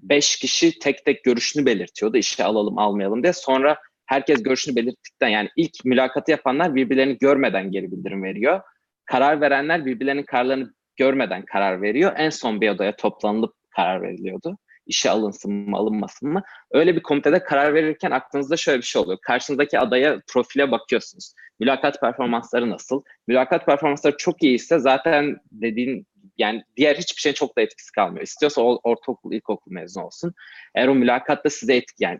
Speaker 1: 5 kişi tek tek görüşünü belirtiyordu. İşe alalım almayalım diye. Sonra herkes görüşünü belirttikten yani ilk mülakatı yapanlar birbirlerini görmeden geri bildirim veriyor. Karar verenler birbirlerinin kararlarını görmeden karar veriyor. En son bir odaya toplanılıp karar veriliyordu işe alınsın mı alınmasın mı? Öyle bir komitede karar verirken aklınızda şöyle bir şey oluyor. Karşınızdaki adaya profile bakıyorsunuz. Mülakat performansları nasıl? Mülakat performansları çok iyi ise zaten dediğin yani diğer hiçbir şeyin çok da etkisi kalmıyor. İstiyorsa ortaokul, ilkokul mezun olsun. Eğer o mülakatta size etki yani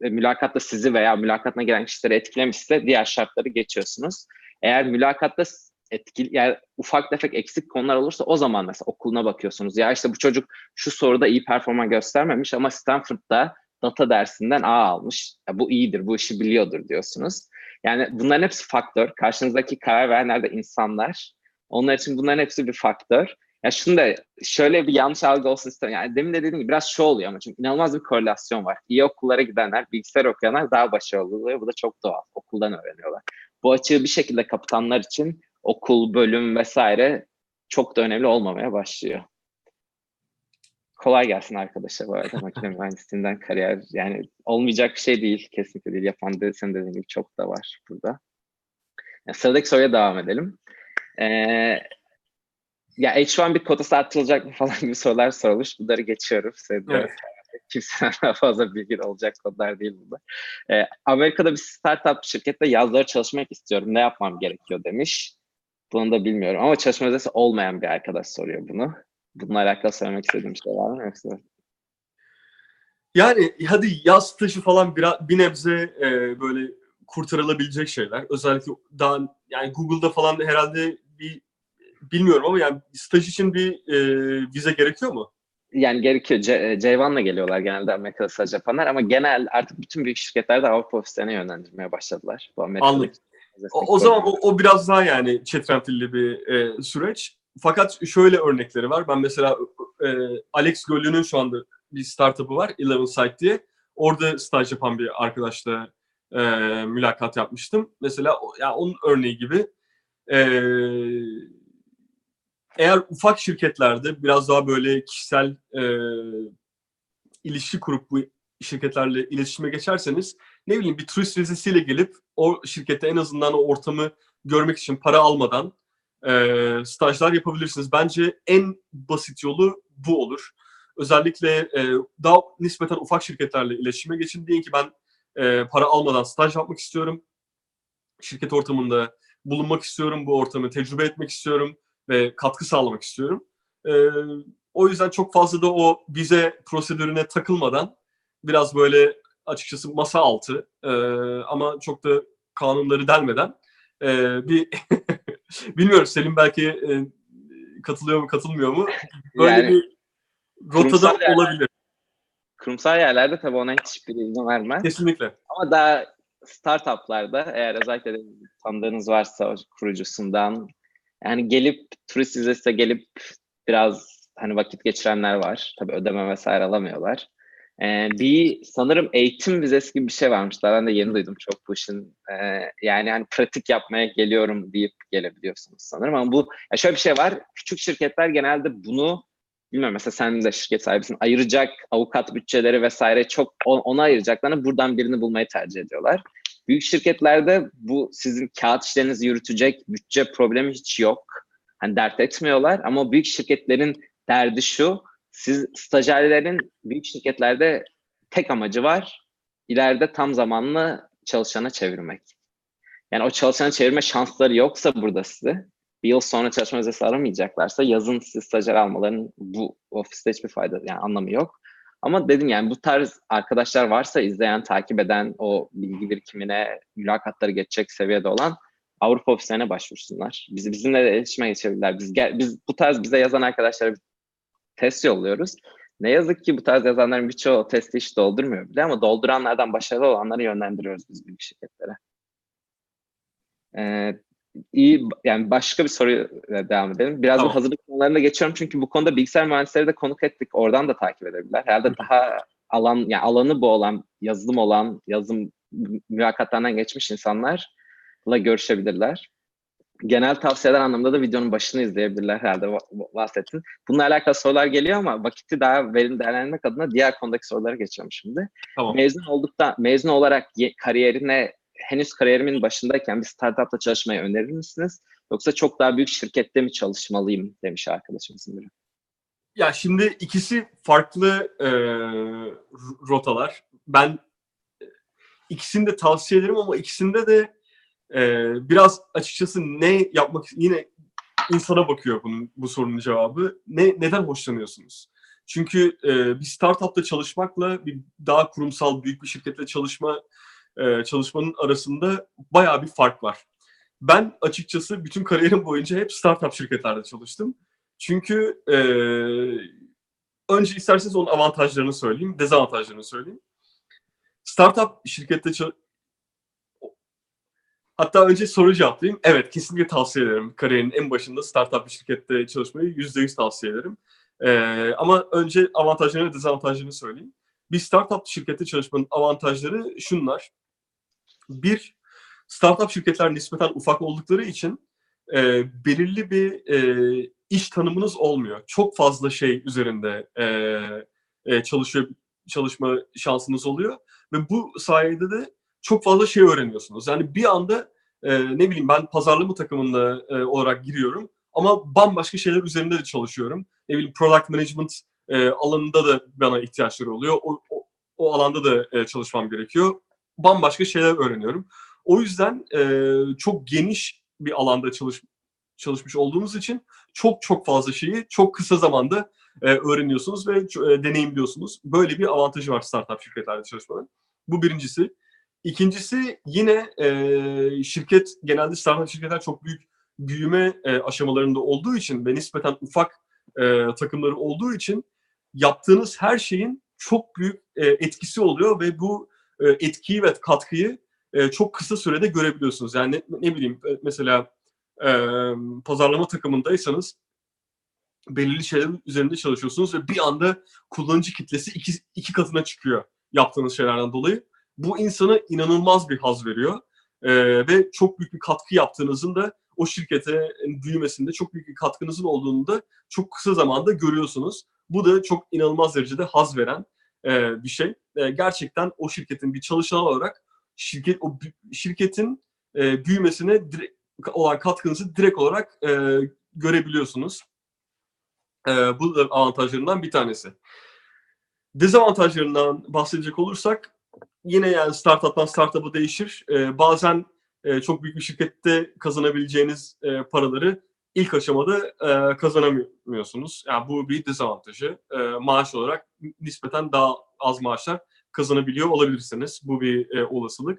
Speaker 1: mülakatta sizi veya mülakatına gelen kişileri etkilemişse diğer şartları geçiyorsunuz. Eğer mülakatta etkili yani ufak tefek eksik konular olursa o zaman mesela okuluna bakıyorsunuz. Ya işte bu çocuk şu soruda iyi performans göstermemiş ama Stanford'da data dersinden A almış. Ya bu iyidir, bu işi biliyordur diyorsunuz. Yani bunların hepsi faktör. Karşınızdaki karar verenler de insanlar. Onlar için bunların hepsi bir faktör. Ya şunu da şöyle bir yanlış algı olsun istemiyorum. Yani demin de dediğim gibi biraz şu oluyor ama çünkü inanılmaz bir korelasyon var. İyi okullara gidenler, bilgisayar okuyanlar daha başarılı oluyor. Bu da çok doğal. Okuldan öğreniyorlar. Bu açığı bir şekilde kapatanlar için okul, bölüm vesaire çok da önemli olmamaya başlıyor. Kolay gelsin arkadaşlar bu arada makine mühendisliğinden kariyer. Yani olmayacak bir şey değil. Kesinlikle değil. Yapan de, senin dediğin gibi çok da var burada. Yani sıradaki soruya devam edelim. Ee, ya H1 bir kotası artırılacak mı falan gibi sorular sorulmuş. Bunları geçiyorum. Evet. Kimseden daha fazla bilgi olacak konular değil bunlar. Ee, Amerika'da bir startup şirkette yazları çalışmak istiyorum. Ne yapmam gerekiyor demiş. Bunu da bilmiyorum ama çalışma vizesi olmayan bir arkadaş soruyor bunu. Bununla alakalı söylemek istediğim bir şey var mı yoksa?
Speaker 2: Yani hadi yaz stajı falan biraz bir nebze e, böyle kurtarılabilecek şeyler. Özellikle daha yani Google'da falan herhalde bir bilmiyorum ama yani staj için bir e, vize gerekiyor mu?
Speaker 1: Yani gerekiyor. C- Ceyvan'la geliyorlar genelde Amerika'da staj yapanlar ama genel artık bütün büyük şirketler de Avrupa ofislerine yönlendirmeye başladılar. Bu Amerika'daki
Speaker 2: O, o zaman o, o biraz daha yani çetrefilli bir e, süreç. Fakat şöyle örnekleri var. Ben mesela e, Alex Göllü'nün şu anda bir startup'ı var. Eleven Site diye. Orada staj yapan bir arkadaşla e, mülakat yapmıştım. Mesela ya onun örneği gibi e, eğer ufak şirketlerde biraz daha böyle kişisel e, ilişki kurup bu şirketlerle iletişime geçerseniz ne bileyim bir turist vizesiyle gelip o şirkette en azından o ortamı görmek için para almadan e, stajlar yapabilirsiniz. Bence en basit yolu bu olur. Özellikle e, daha nispeten ufak şirketlerle iletişime geçin. Deyin ki ben e, para almadan staj yapmak istiyorum. Şirket ortamında bulunmak istiyorum. Bu ortamı tecrübe etmek istiyorum ve katkı sağlamak istiyorum. E, o yüzden çok fazla da o vize prosedürüne takılmadan biraz böyle açıkçası masa altı e, ama çok da kanunları delmeden e, bir bilmiyorum Selim belki e, katılıyor mu katılmıyor mu böyle
Speaker 1: Yani
Speaker 2: bir rotada
Speaker 1: yerler-
Speaker 2: olabilir
Speaker 1: kurumsal yerlerde tabii ona hiçbir izin vermez.
Speaker 2: kesinlikle.
Speaker 1: Ama daha startuplarda eğer özellikle de tanıdığınız varsa kurucusundan yani gelip turist vizesiyle gelip biraz hani vakit geçirenler var. Tabii ödeme vesaire alamıyorlar. Ee, bir sanırım eğitim vizesi gibi bir şey. Daha ben de yeni duydum çok bu işin. Ee, yani hani pratik yapmaya geliyorum deyip gelebiliyorsunuz sanırım. Ama bu ya şöyle bir şey var. Küçük şirketler genelde bunu bilmiyorum mesela sen de şirket sahibisin ayıracak avukat bütçeleri vesaire çok on- ona ayıracaklarını buradan birini bulmayı tercih ediyorlar. Büyük şirketlerde bu sizin kağıt işlerinizi yürütecek bütçe problemi hiç yok. Hani dert etmiyorlar ama büyük şirketlerin derdi şu siz stajyerlerin büyük şirketlerde tek amacı var ileride tam zamanlı çalışana çevirmek. Yani o çalışana çevirme şansları yoksa burada size bir yıl sonra çalışma vizesi aramayacaklarsa yazın siz stajyer almalarının bu ofiste hiçbir fayda yani anlamı yok. Ama dedim yani bu tarz arkadaşlar varsa izleyen, takip eden o bilgi birikimine, mülakatları geçecek seviyede olan Avrupa ofislerine başvursunlar. Bizi bizimle de iletişime geçebilirler. Biz biz bu tarz bize yazan arkadaşlara test yolluyoruz. Ne yazık ki bu tarz yazanların birçoğu testi hiç doldurmuyor bile ama dolduranlardan başarılı olanları yönlendiriyoruz biz büyük şirketlere. Ee, iyi yani başka bir soruya devam edelim. Biraz
Speaker 2: Tamam.
Speaker 1: bu hazırlık konularına geçiyorum çünkü bu konuda bilgisayar mühendisleri de konuk ettik. Oradan da takip edebilirler. Herhalde daha alan yani alanı bu olan, yazılım olan, yazılım mülakatlarından geçmiş insanlarla görüşebilirler. Genel tavsiyeler anlamında da videonun başını izleyebilirler herhalde bahsettin. Bununla alakalı sorular geliyor ama vakiti daha verimli değerlendirmek adına diğer konudaki sorulara geçiyorum şimdi.
Speaker 2: Tamam.
Speaker 1: Mezun olduktan, mezun olarak ye- kariyerine henüz kariyerimin başındayken bir startupta çalışmayı önerir misiniz? Yoksa çok daha büyük şirkette mi çalışmalıyım demiş arkadaşımızın biri.
Speaker 2: Ya şimdi ikisi farklı e, rotalar. Ben e, ikisini de tavsiye ederim ama ikisinde de e, biraz açıkçası ne yapmak yine insana bakıyor bunun bu sorunun cevabı. Ne neden hoşlanıyorsunuz? Çünkü e, bir startupta çalışmakla bir daha kurumsal büyük bir şirkette çalışma e, çalışmanın arasında bayağı bir fark var. Ben açıkçası bütün kariyerim boyunca hep startup şirketlerde çalıştım. Çünkü e, önce isterseniz onun avantajlarını söyleyeyim, dezavantajlarını söyleyeyim. Startup şirkette Hatta önce soru cevaplayayım. Evet, kesinlikle tavsiye ederim. Kariyerin en başında startup bir şirkette çalışmayı %100 tavsiye ederim. E, ama önce avantajlarını ve dezavantajlarını söyleyeyim. Bir startup şirkette çalışmanın avantajları şunlar. Bir, startup şirketler nispeten ufak oldukları için e, belirli bir e, iş tanımınız olmuyor. Çok fazla şey üzerinde e, e, çalışıyor çalışma şansınız oluyor ve bu sayede de çok fazla şey öğreniyorsunuz. Yani bir anda e, ne bileyim ben pazarlama takımında e, olarak giriyorum ama bambaşka şeyler üzerinde de çalışıyorum. Ne bileyim product management e, alanında da bana ihtiyaçları oluyor. O, o, o alanda da e, çalışmam gerekiyor. Bambaşka şeyler öğreniyorum. O yüzden e, çok geniş bir alanda çalış çalışmış olduğunuz için çok çok fazla şeyi çok kısa zamanda e, öğreniyorsunuz ve e, deneyimliyorsunuz. Böyle bir avantajı var startup şirketlerde çalışmanın. Bu birincisi. İkincisi yine e, şirket genelde startup şirketler çok büyük büyüme e, aşamalarında olduğu için ve nispeten ufak e, takımları olduğu için yaptığınız her şeyin çok büyük e, etkisi oluyor ve bu e, etkiyi ve katkıyı e, çok kısa sürede görebiliyorsunuz. Yani ne, ne bileyim e, mesela e, pazarlama takımındaysanız belirli şeylerin üzerinde çalışıyorsunuz ve bir anda kullanıcı kitlesi iki, iki katına çıkıyor yaptığınız şeylerden dolayı. Bu insana inanılmaz bir haz veriyor e, ve çok büyük bir katkı yaptığınızın da o şirkete büyümesinde çok büyük bir katkınızın olduğunu da çok kısa zamanda görüyorsunuz. Bu da çok inanılmaz derecede haz veren e, bir şey. E, gerçekten o şirketin bir çalışan olarak şirket o şirketin e, büyümesine direkt, olan katkınızı direkt olarak e, görebiliyorsunuz. E, bu da avantajlarından bir tanesi. Dezavantajlarından bahsedecek olursak yine yani startup'tan startup'a değişir. E, bazen e, çok büyük bir şirkette kazanabileceğiniz e, paraları ilk aşamada e, kazanamıyorsunuz. Yani bu bir dezavantajı. E, maaş olarak nispeten daha az maaşlar kazanabiliyor olabilirsiniz. Bu bir e, olasılık.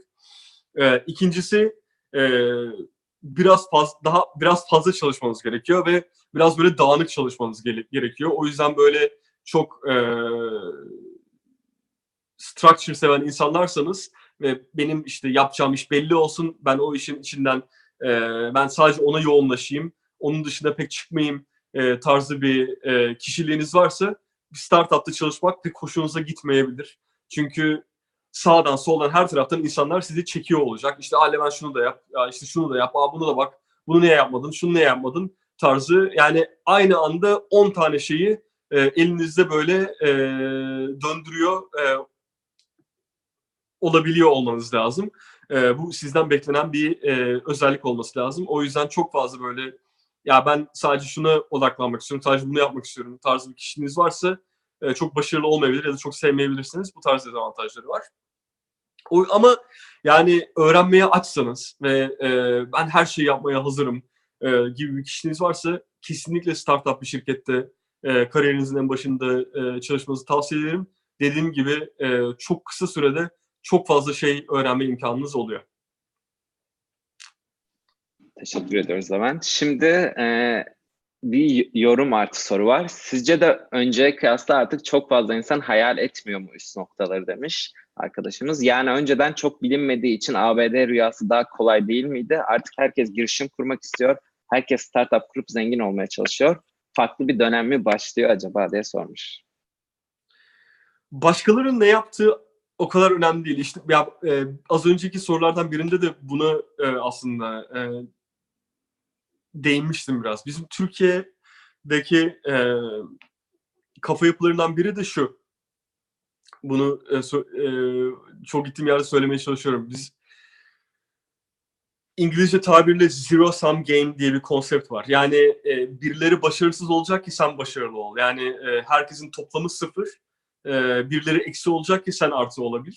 Speaker 2: E, ikincisi e, biraz fazla daha biraz fazla çalışmanız gerekiyor ve biraz böyle dağınık çalışmanız gerekiyor. O yüzden böyle çok e, structure seven insanlarsanız ve benim işte yapacağım iş belli olsun. Ben o işin içinden e, ben sadece ona yoğunlaşayım. Onun dışında pek çıkmayayım e, tarzı bir e, kişiliğiniz varsa bir startupta çalışmak pek hoşunuza gitmeyebilir. Çünkü sağdan soldan her taraftan insanlar sizi çekiyor olacak. İşte Ale ben şunu da yap, ya işte şunu da yap, Aa, bunu da bak, bunu niye yapmadın, şunu niye yapmadın tarzı. Yani aynı anda 10 tane şeyi e, elinizde böyle e, döndürüyor e, olabiliyor olmanız lazım. E, bu sizden beklenen bir e, özellik olması lazım. O yüzden çok fazla böyle ya ben sadece şuna odaklanmak istiyorum, sadece bunu yapmak istiyorum tarzı bir kişiniz varsa e, çok başarılı olmayabilir ya da çok sevmeyebilirsiniz. Bu tarz dezavantajları var. O, ama yani öğrenmeye açsanız ve e, ben her şeyi yapmaya hazırım e, gibi bir kişiniz varsa kesinlikle startup bir şirkette e, kariyerinizin en başında e, çalışmanızı tavsiye ederim. Dediğim gibi e, çok kısa sürede çok fazla şey öğrenme imkanınız oluyor.
Speaker 1: Teşekkür ediyoruz Levent. Şimdi e, bir yorum artı soru var. Sizce de önceye kıyasla artık çok fazla insan hayal etmiyor mu üst noktaları demiş arkadaşımız. Yani önceden çok bilinmediği için ABD rüyası daha kolay değil miydi? Artık herkes girişim kurmak istiyor. Herkes startup kurup zengin olmaya çalışıyor. Farklı bir dönem mi başlıyor acaba diye sormuş.
Speaker 2: Başkalarının ne yaptığı o kadar önemli değil. İşte ya, e, az önceki sorulardan birinde de buna e, aslında e, değinmiştim biraz. Bizim Türkiye'deki e, kafa yapılarından biri de şu. Bunu e, so, e, çok gittiğim yerde söylemeye çalışıyorum. Biz İngilizce tabirle zero sum game diye bir konsept var. Yani e, birileri başarısız olacak ki sen başarılı ol. Yani e, herkesin toplamı sıfır. E, birileri eksi olacak ki sen artı olabil.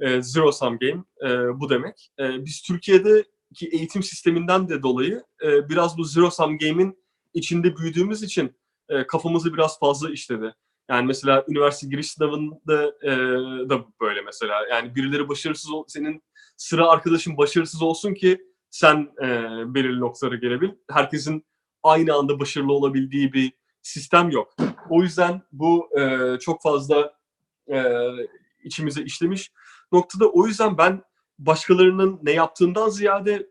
Speaker 2: E, zero sum game e, bu demek. E, biz Türkiye'de ki eğitim sisteminden de dolayı e, biraz bu zero sum game'in içinde büyüdüğümüz için e, kafamızı biraz fazla işledi. Yani mesela üniversite giriş sınavında e, da böyle mesela. Yani birileri başarısız ol, senin sıra arkadaşın başarısız olsun ki sen e, belirli noktalara gelebil. Herkesin aynı anda başarılı olabildiği bir sistem yok. O yüzden bu e, çok fazla e, içimize işlemiş noktada. O yüzden ben başkalarının ne yaptığından ziyade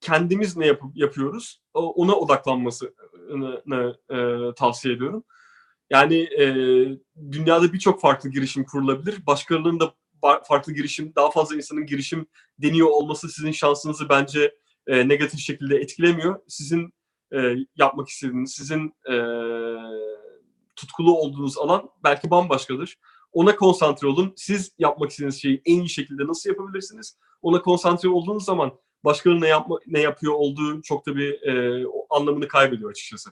Speaker 2: kendimiz ne yapıp yapıyoruz ona odaklanmasını e, tavsiye ediyorum. Yani e, dünyada birçok farklı girişim kurulabilir. Başkalarının da farklı girişim, daha fazla insanın girişim deniyor olması sizin şansınızı bence e, negatif şekilde etkilemiyor. Sizin e, yapmak istediğiniz, sizin e, tutkulu olduğunuz alan belki bambaşkadır. Ona konsantre olun. Siz yapmak istediğiniz şeyi en iyi şekilde nasıl yapabilirsiniz? Ona konsantre olduğunuz zaman başkalarının ne, yapma, ne yapıyor olduğu çok da bir e, anlamını kaybediyor açıkçası.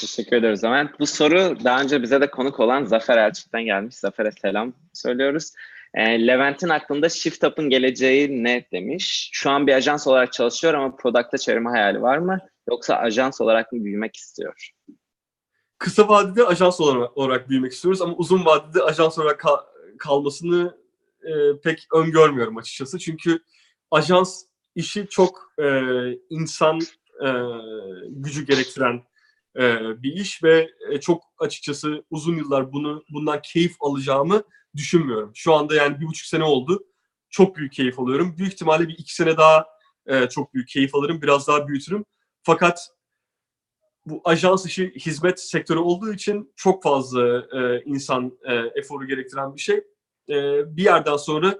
Speaker 1: Teşekkür ederiz Ömer. Bu soru daha önce bize de konuk olan Zafer Elçik'ten gelmiş. Zafer'e selam söylüyoruz. E, Levent'in aklında Shift Up'ın geleceği ne demiş? Şu an bir ajans olarak çalışıyor ama product'a çevirme hayali var mı? Yoksa ajans olarak mı büyümek istiyor?
Speaker 2: Kısa vadede ajans olarak, olarak büyümek istiyoruz ama uzun vadede ajans olarak kal- kalmasını e, pek öngörmüyorum açıkçası. Çünkü ajans işi çok e, insan e, gücü gerektiren e, bir iş ve e, çok açıkçası uzun yıllar bunu bundan keyif alacağımı düşünmüyorum. Şu anda yani bir buçuk sene oldu. Çok büyük keyif alıyorum. Büyük ihtimalle bir iki sene daha e, çok büyük keyif alırım. Biraz daha büyütürüm. Fakat bu ajans işi hizmet sektörü olduğu için çok fazla e, insan e, eforu gerektiren bir şey. E, bir yerden sonra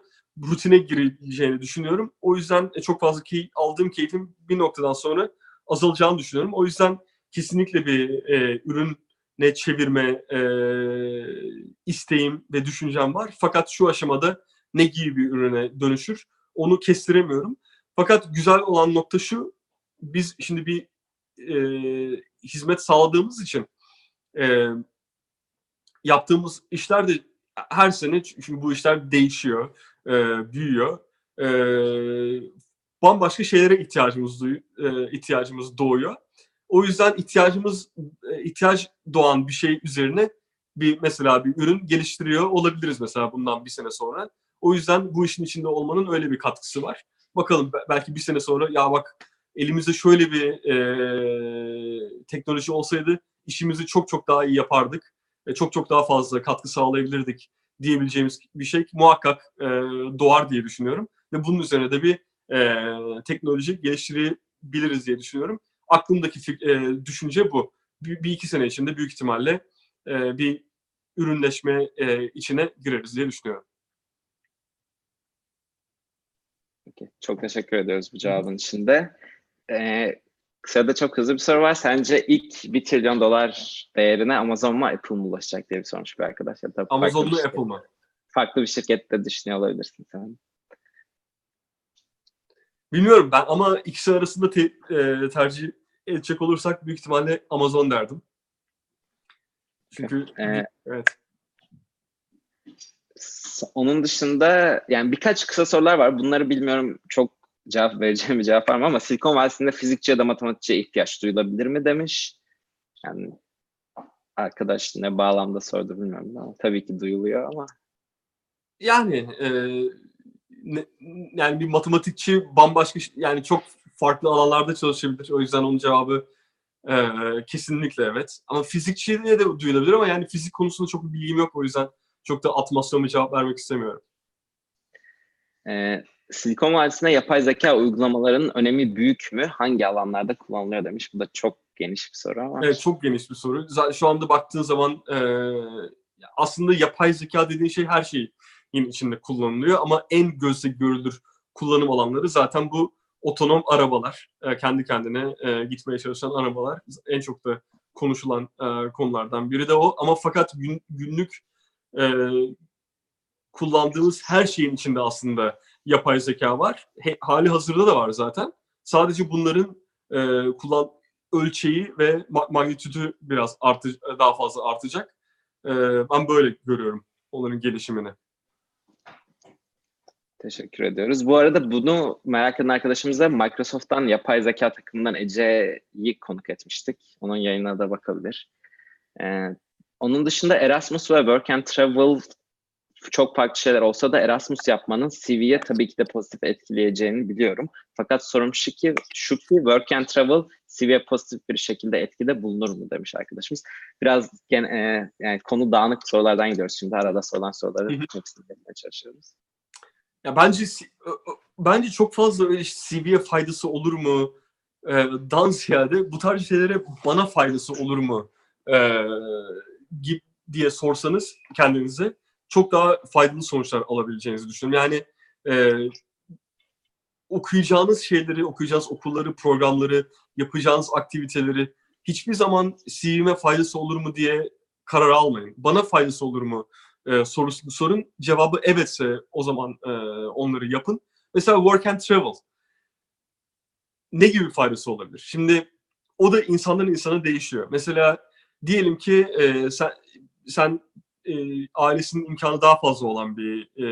Speaker 2: rutine gireceğini düşünüyorum. O yüzden e, çok fazla key, aldığım keyfin bir noktadan sonra azalacağını düşünüyorum. O yüzden kesinlikle bir e, ürüne çevirme e, isteğim ve düşüncem var. Fakat şu aşamada ne gibi bir ürüne dönüşür onu kestiremiyorum. Fakat güzel olan nokta şu, biz şimdi bir e, hizmet sağladığımız için e, yaptığımız işler de her sene çünkü bu işler değişiyor, e, büyüyor. E, bambaşka şeylere ihtiyacımız e, ihtiyacımız doğuyor. O yüzden ihtiyacımız e, ihtiyaç doğan bir şey üzerine bir mesela bir ürün geliştiriyor olabiliriz mesela bundan bir sene sonra. O yüzden bu işin içinde olmanın öyle bir katkısı var. Bakalım be- belki bir sene sonra ya bak elimizde şöyle bir e, teknoloji olsaydı işimizi çok çok daha iyi yapardık. ve çok çok daha fazla katkı sağlayabilirdik diyebileceğimiz bir şey muhakkak e, doğar diye düşünüyorum. Ve bunun üzerine de bir e, teknoloji geliştirebiliriz diye düşünüyorum. Aklımdaki fik- e, düşünce bu. Bir, bir iki sene içinde büyük ihtimalle e, bir ürünleşme e, içine gireriz diye düşünüyorum.
Speaker 1: Peki, Çok teşekkür ediyoruz bu cevabın için de. Ee, sırada çok hızlı bir soru var. Sence ilk 1 trilyon dolar değerine Amazon mu Apple mu ulaşacak diye bir sormuş bir arkadaş. Ya da
Speaker 2: Amazon mu Apple mı?
Speaker 1: Farklı bir şirkette düşünüyor olabilirsin sen.
Speaker 2: Bilmiyorum ben ama ikisi arasında te- e, tercih edecek olursak büyük ihtimalle Amazon derdim. Çünkü
Speaker 1: Ee,
Speaker 2: evet.
Speaker 1: Onun dışında yani birkaç kısa sorular var. Bunları bilmiyorum çok cevap vereceğim bir cevap var mı ama Silikon Vadisi'nde fizikçi ya da matematikçiye ihtiyaç duyulabilir mi demiş. Yani arkadaş ne bağlamda sordu bilmiyorum ama tabii ki duyuluyor ama
Speaker 2: Yani e, ne- yani bir matematikçi bambaşka yani çok farklı alanlarda çalışabilir. O yüzden onun cevabı e, kesinlikle evet. Ama fizikçiye de duyulabilir ama yani fizik konusunda çok bir bilgim yok. O yüzden çok da atmasyon bir cevap vermek istemiyorum.
Speaker 1: Ee, Silikon Vadisi'nde yapay zeka uygulamalarının önemi büyük mü? Hangi alanlarda kullanılıyor demiş. Bu da çok geniş bir soru ama.
Speaker 2: Evet çok geniş bir soru. Zaten şu anda baktığın zaman e, aslında yapay zeka dediğin şey her şeyin içinde kullanılıyor ama en gözle görülür kullanım alanları zaten bu otonom arabalar. E, kendi kendine e, gitmeye çalışan arabalar. En çok da konuşulan e, konulardan biri de o. Ama fakat gün- günlük e, kullandığımız her şeyin içinde aslında yapay zeka var. He- hali hazırda da var zaten. Sadece bunların e, kullan ölçeği ve ma- magnitüdü biraz artı daha fazla artacak. E, ben böyle görüyorum onların gelişimini.
Speaker 1: Teşekkür ediyoruz. Bu arada bunu merak eden arkadaşımız da Microsoft'tan yapay zeka takımından Ece'yi konuk etmiştik. Onun yayınına da bakabilir. Ee, onun dışında Erasmus ve Work and Travel çok farklı şeyler olsa da Erasmus yapmanın CV'ye tabii ki de pozitif etkileyeceğini biliyorum. Fakat sorum şu ki, şu ki Work and Travel CV'ye pozitif bir şekilde etkide bulunur mu demiş arkadaşımız. Biraz gen, e, yani konu dağınık sorulardan gidiyoruz şimdi. Arada sorulan soruları hepsini çalışıyoruz.
Speaker 2: Ya bence bence çok fazla öyle CV'ye faydası olur mu? E, dan ziyade bu tarz şeylere bana faydası olur mu? E, gibi diye sorsanız kendinize çok daha faydalı sonuçlar alabileceğinizi düşünüyorum. Yani e, okuyacağınız şeyleri, okuyacağınız okulları, programları, yapacağınız aktiviteleri hiçbir zaman CV'me faydası olur mu diye karar almayın. Bana faydası olur mu e, sorusunu sorun. Cevabı evetse o zaman e, onları yapın. Mesela work and travel. Ne gibi faydası olabilir? Şimdi o da insandan insana değişiyor. Mesela diyelim ki e, sen sen e, ailesinin imkanı daha fazla olan bir e,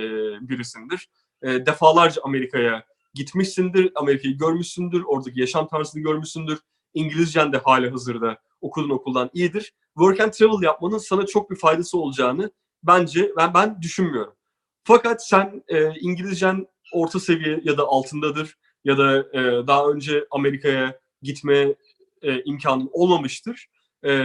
Speaker 2: birisindir. E, defalarca Amerika'ya gitmişsindir, Amerika'yı görmüşsündür, oradaki yaşam tarzını görmüşsündür. İngilizcen de hali hazırda okuduğun okuldan iyidir. Work and travel yapmanın sana çok bir faydası olacağını bence ben ben düşünmüyorum. Fakat sen e, İngilizcen orta seviye ya da altındadır ya da e, daha önce Amerika'ya gitme e, imkanın olmamıştır. E,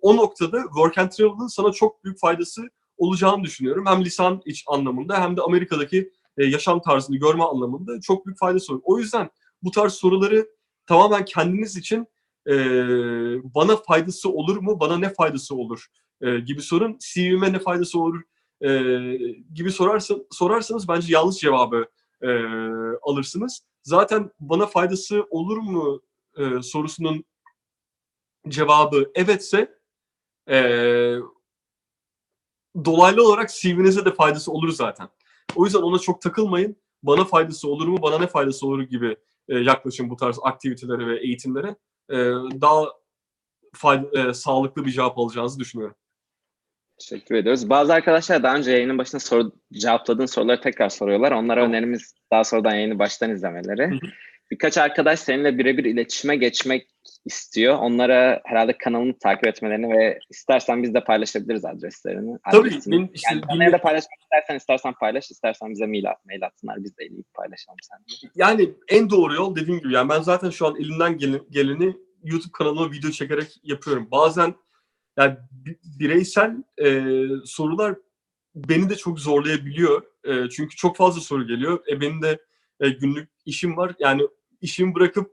Speaker 2: o noktada work and travel'ın sana çok büyük faydası olacağını düşünüyorum. Hem lisan iç anlamında hem de Amerika'daki e, yaşam tarzını görme anlamında çok büyük faydası olur. O yüzden bu tarz soruları tamamen kendiniz için e, bana faydası olur mu, bana ne faydası olur e, gibi sorun. CV'me ne faydası olur e, gibi sorarsa, sorarsanız bence yanlış cevabı e, alırsınız. Zaten bana faydası olur mu e, sorusunun cevabı evetse e, dolaylı olarak CV'nize de faydası olur zaten. O yüzden ona çok takılmayın. Bana faydası olur mu, bana ne faydası olur gibi e, yaklaşın bu tarz aktivitelere ve eğitimlere. E, daha fayda, e, sağlıklı bir cevap alacağınızı düşünüyorum.
Speaker 1: Teşekkür ediyoruz. Bazı arkadaşlar daha önce yayının başında soru, cevapladığın soruları tekrar soruyorlar. Onlara
Speaker 2: Tamam.
Speaker 1: önerimiz daha sonradan yayını baştan izlemeleri. Birkaç arkadaş seninle birebir iletişime geçmek istiyor. Onlara herhalde kanalını takip etmelerini ve istersen biz de paylaşabiliriz adreslerini.
Speaker 2: Tabii,
Speaker 1: adresini.
Speaker 2: benim işte
Speaker 1: yani ya da paylaşmak istersen istersen paylaş, istersen bize mail, at, mail atsınlar biz de eleyip paylaşalım seninle.
Speaker 2: Yani en doğru yol dediğim gibi yani ben zaten şu an elimden gelen- geleni YouTube kanalıma video çekerek yapıyorum. Bazen yani bi- bireysel e, sorular beni de çok zorlayabiliyor. E, çünkü çok fazla soru geliyor. E, benim de e, günlük işim var. Yani işimi bırakıp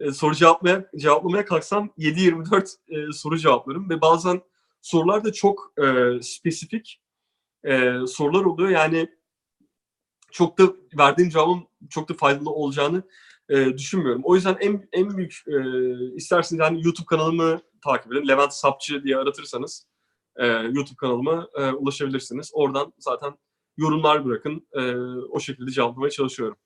Speaker 2: e, soru cevaplamaya, cevaplamaya kalksam 7-24 e, soru cevaplarım ve bazen sorular da çok e, spesifik e, sorular oluyor. Yani çok da verdiğim cevabın çok da faydalı olacağını e, düşünmüyorum. O yüzden en en büyük e, isterseniz yani YouTube kanalımı takip edin. Levent Sapçı diye aratırsanız e, YouTube kanalıma e, ulaşabilirsiniz. Oradan zaten yorumlar bırakın. E, o şekilde cevaplamaya çalışıyorum.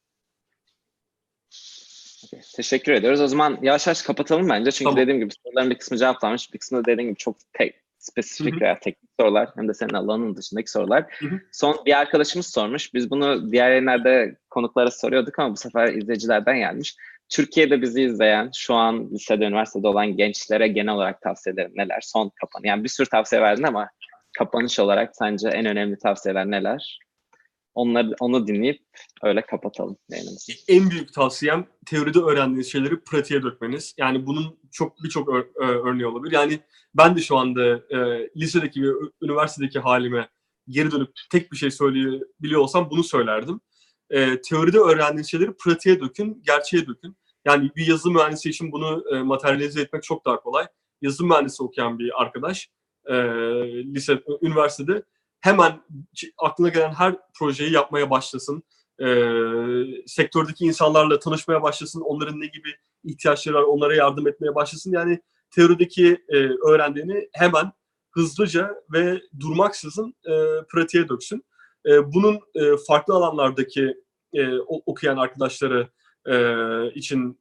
Speaker 1: Teşekkür ediyoruz. O zaman yavaş yavaş kapatalım bence. Çünkü
Speaker 2: Tamam.
Speaker 1: dediğim gibi soruların bir kısmı cevaplanmış. Bir kısmı da dediğim gibi çok tek, spesifik
Speaker 2: Hı hı.
Speaker 1: veya teknik sorular. Hem de senin alanın dışındaki sorular.
Speaker 2: Hı hı.
Speaker 1: Son bir arkadaşımız sormuş. Biz bunu diğer yayınlarda konuklara soruyorduk ama bu sefer izleyicilerden gelmiş. Türkiye'de bizi izleyen, şu an lisede, üniversitede olan gençlere genel olarak tavsiyelerin neler? Son kapan. Yani bir sürü tavsiye verdin ama kapanış olarak sence en önemli tavsiyeler neler? Onları, onu dinleyip öyle kapatalım yayınımızı.
Speaker 2: En büyük tavsiyem teoride öğrendiğiniz şeyleri pratiğe dökmeniz. Yani bunun çok birçok ör- ö- örneği olabilir. Yani ben de şu anda e, lisedeki ve üniversitedeki halime geri dönüp tek bir şey söyleyebiliyor olsam bunu söylerdim. E, teoride öğrendiğiniz şeyleri pratiğe dökün, gerçeğe dökün. Yani bir yazılım mühendisi için bunu e, materyalize etmek çok daha kolay. Yazılım mühendisi okuyan bir arkadaş e, lise, üniversitede hemen aklına gelen her projeyi yapmaya başlasın e, sektördeki insanlarla tanışmaya başlasın, onların ne gibi ihtiyaçları var, onlara yardım etmeye başlasın. Yani teorideki e, öğrendiğini hemen hızlıca ve durmaksızın e, pratiğe döksün. E, bunun e, farklı alanlardaki e, okuyan arkadaşları e, için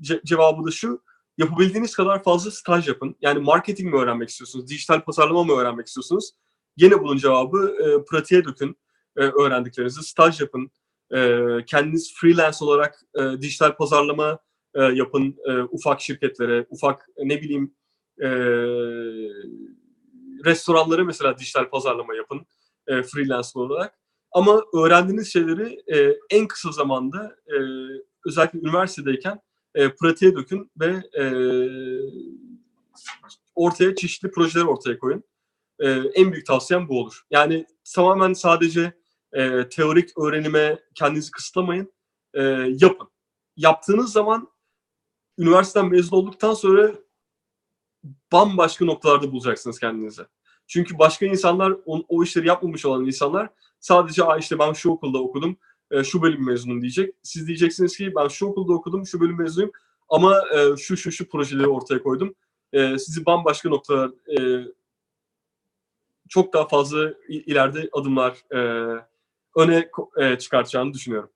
Speaker 2: ce- cevabı da şu, yapabildiğiniz kadar fazla staj yapın. Yani marketing mi öğrenmek istiyorsunuz, dijital pazarlama mı öğrenmek istiyorsunuz? Gene bunun cevabı e, pratiğe dökün e, öğrendiklerinizi, staj yapın, e, kendiniz freelance olarak e, dijital pazarlama e, yapın e, ufak şirketlere, ufak ne bileyim e, restoranlara mesela dijital pazarlama yapın e, freelance olarak. Ama öğrendiğiniz şeyleri e, en kısa zamanda e, özellikle üniversitedeyken e, pratiğe dökün ve e, ortaya çeşitli projeler ortaya koyun. E, en büyük tavsiyem bu olur. Yani tamamen sadece e, teorik öğrenime kendinizi kısıtlamayın. E, yapın. Yaptığınız zaman üniversiteden mezun olduktan sonra bambaşka noktalarda bulacaksınız kendinizi. Çünkü başka insanlar o, o işleri yapmamış olan insanlar sadece Aa işte ben şu okulda okudum, e, şu bölüm mezunum diyecek. Siz diyeceksiniz ki ben şu okulda okudum, şu bölüm mezunuyum ama e, şu şu şu projeleri ortaya koydum. E, sizi bambaşka noktalar e, çok daha fazla ileride adımlar e, öne e, çıkartacağını düşünüyorum.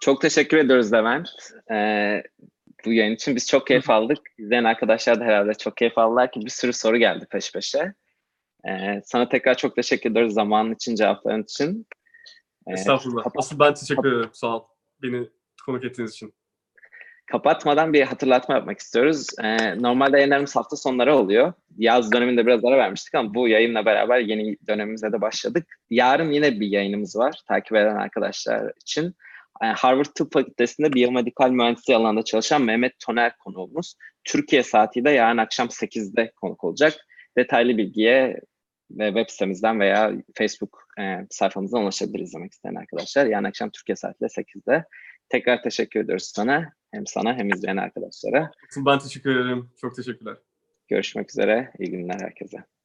Speaker 1: Çok teşekkür ediyoruz Levent. Ee, bu yayın için biz çok keyif aldık. İzleyen arkadaşlar da herhalde çok keyif aldılar ki bir sürü soru geldi peş peşe. Ee, sana tekrar çok teşekkür ediyoruz zamanın için, cevapların için. Ee,
Speaker 2: Estağfurullah.
Speaker 1: kapat-
Speaker 2: Asıl ben teşekkür ederim. Sağ ol. Beni konuk ettiğiniz için.
Speaker 1: Kapatmadan bir hatırlatma yapmak istiyoruz. Ee, normalde yayınlarımız hafta sonları oluyor. Yaz döneminde biraz ara vermiştik ama bu yayınla beraber yeni dönemimize de başladık. Yarın yine bir yayınımız var takip eden arkadaşlar için. Ee, Harvard Tıp Fakültesi'nde biyomedikal mühendisliği alanında çalışan Mehmet Toner konuğumuz. Türkiye saatiyle yarın akşam 8'de konuk olacak. Detaylı bilgiye web sitemizden veya Facebook e, sayfamızdan ulaşabilir izlemek isteyen arkadaşlar. Yarın akşam Türkiye saatiyle 8'de. Tekrar teşekkür ediyoruz sana. Hem sana hem izleyen arkadaşlara.
Speaker 2: Ben teşekkür ederim. Çok teşekkürler.
Speaker 1: Görüşmek üzere. İyi günler herkese.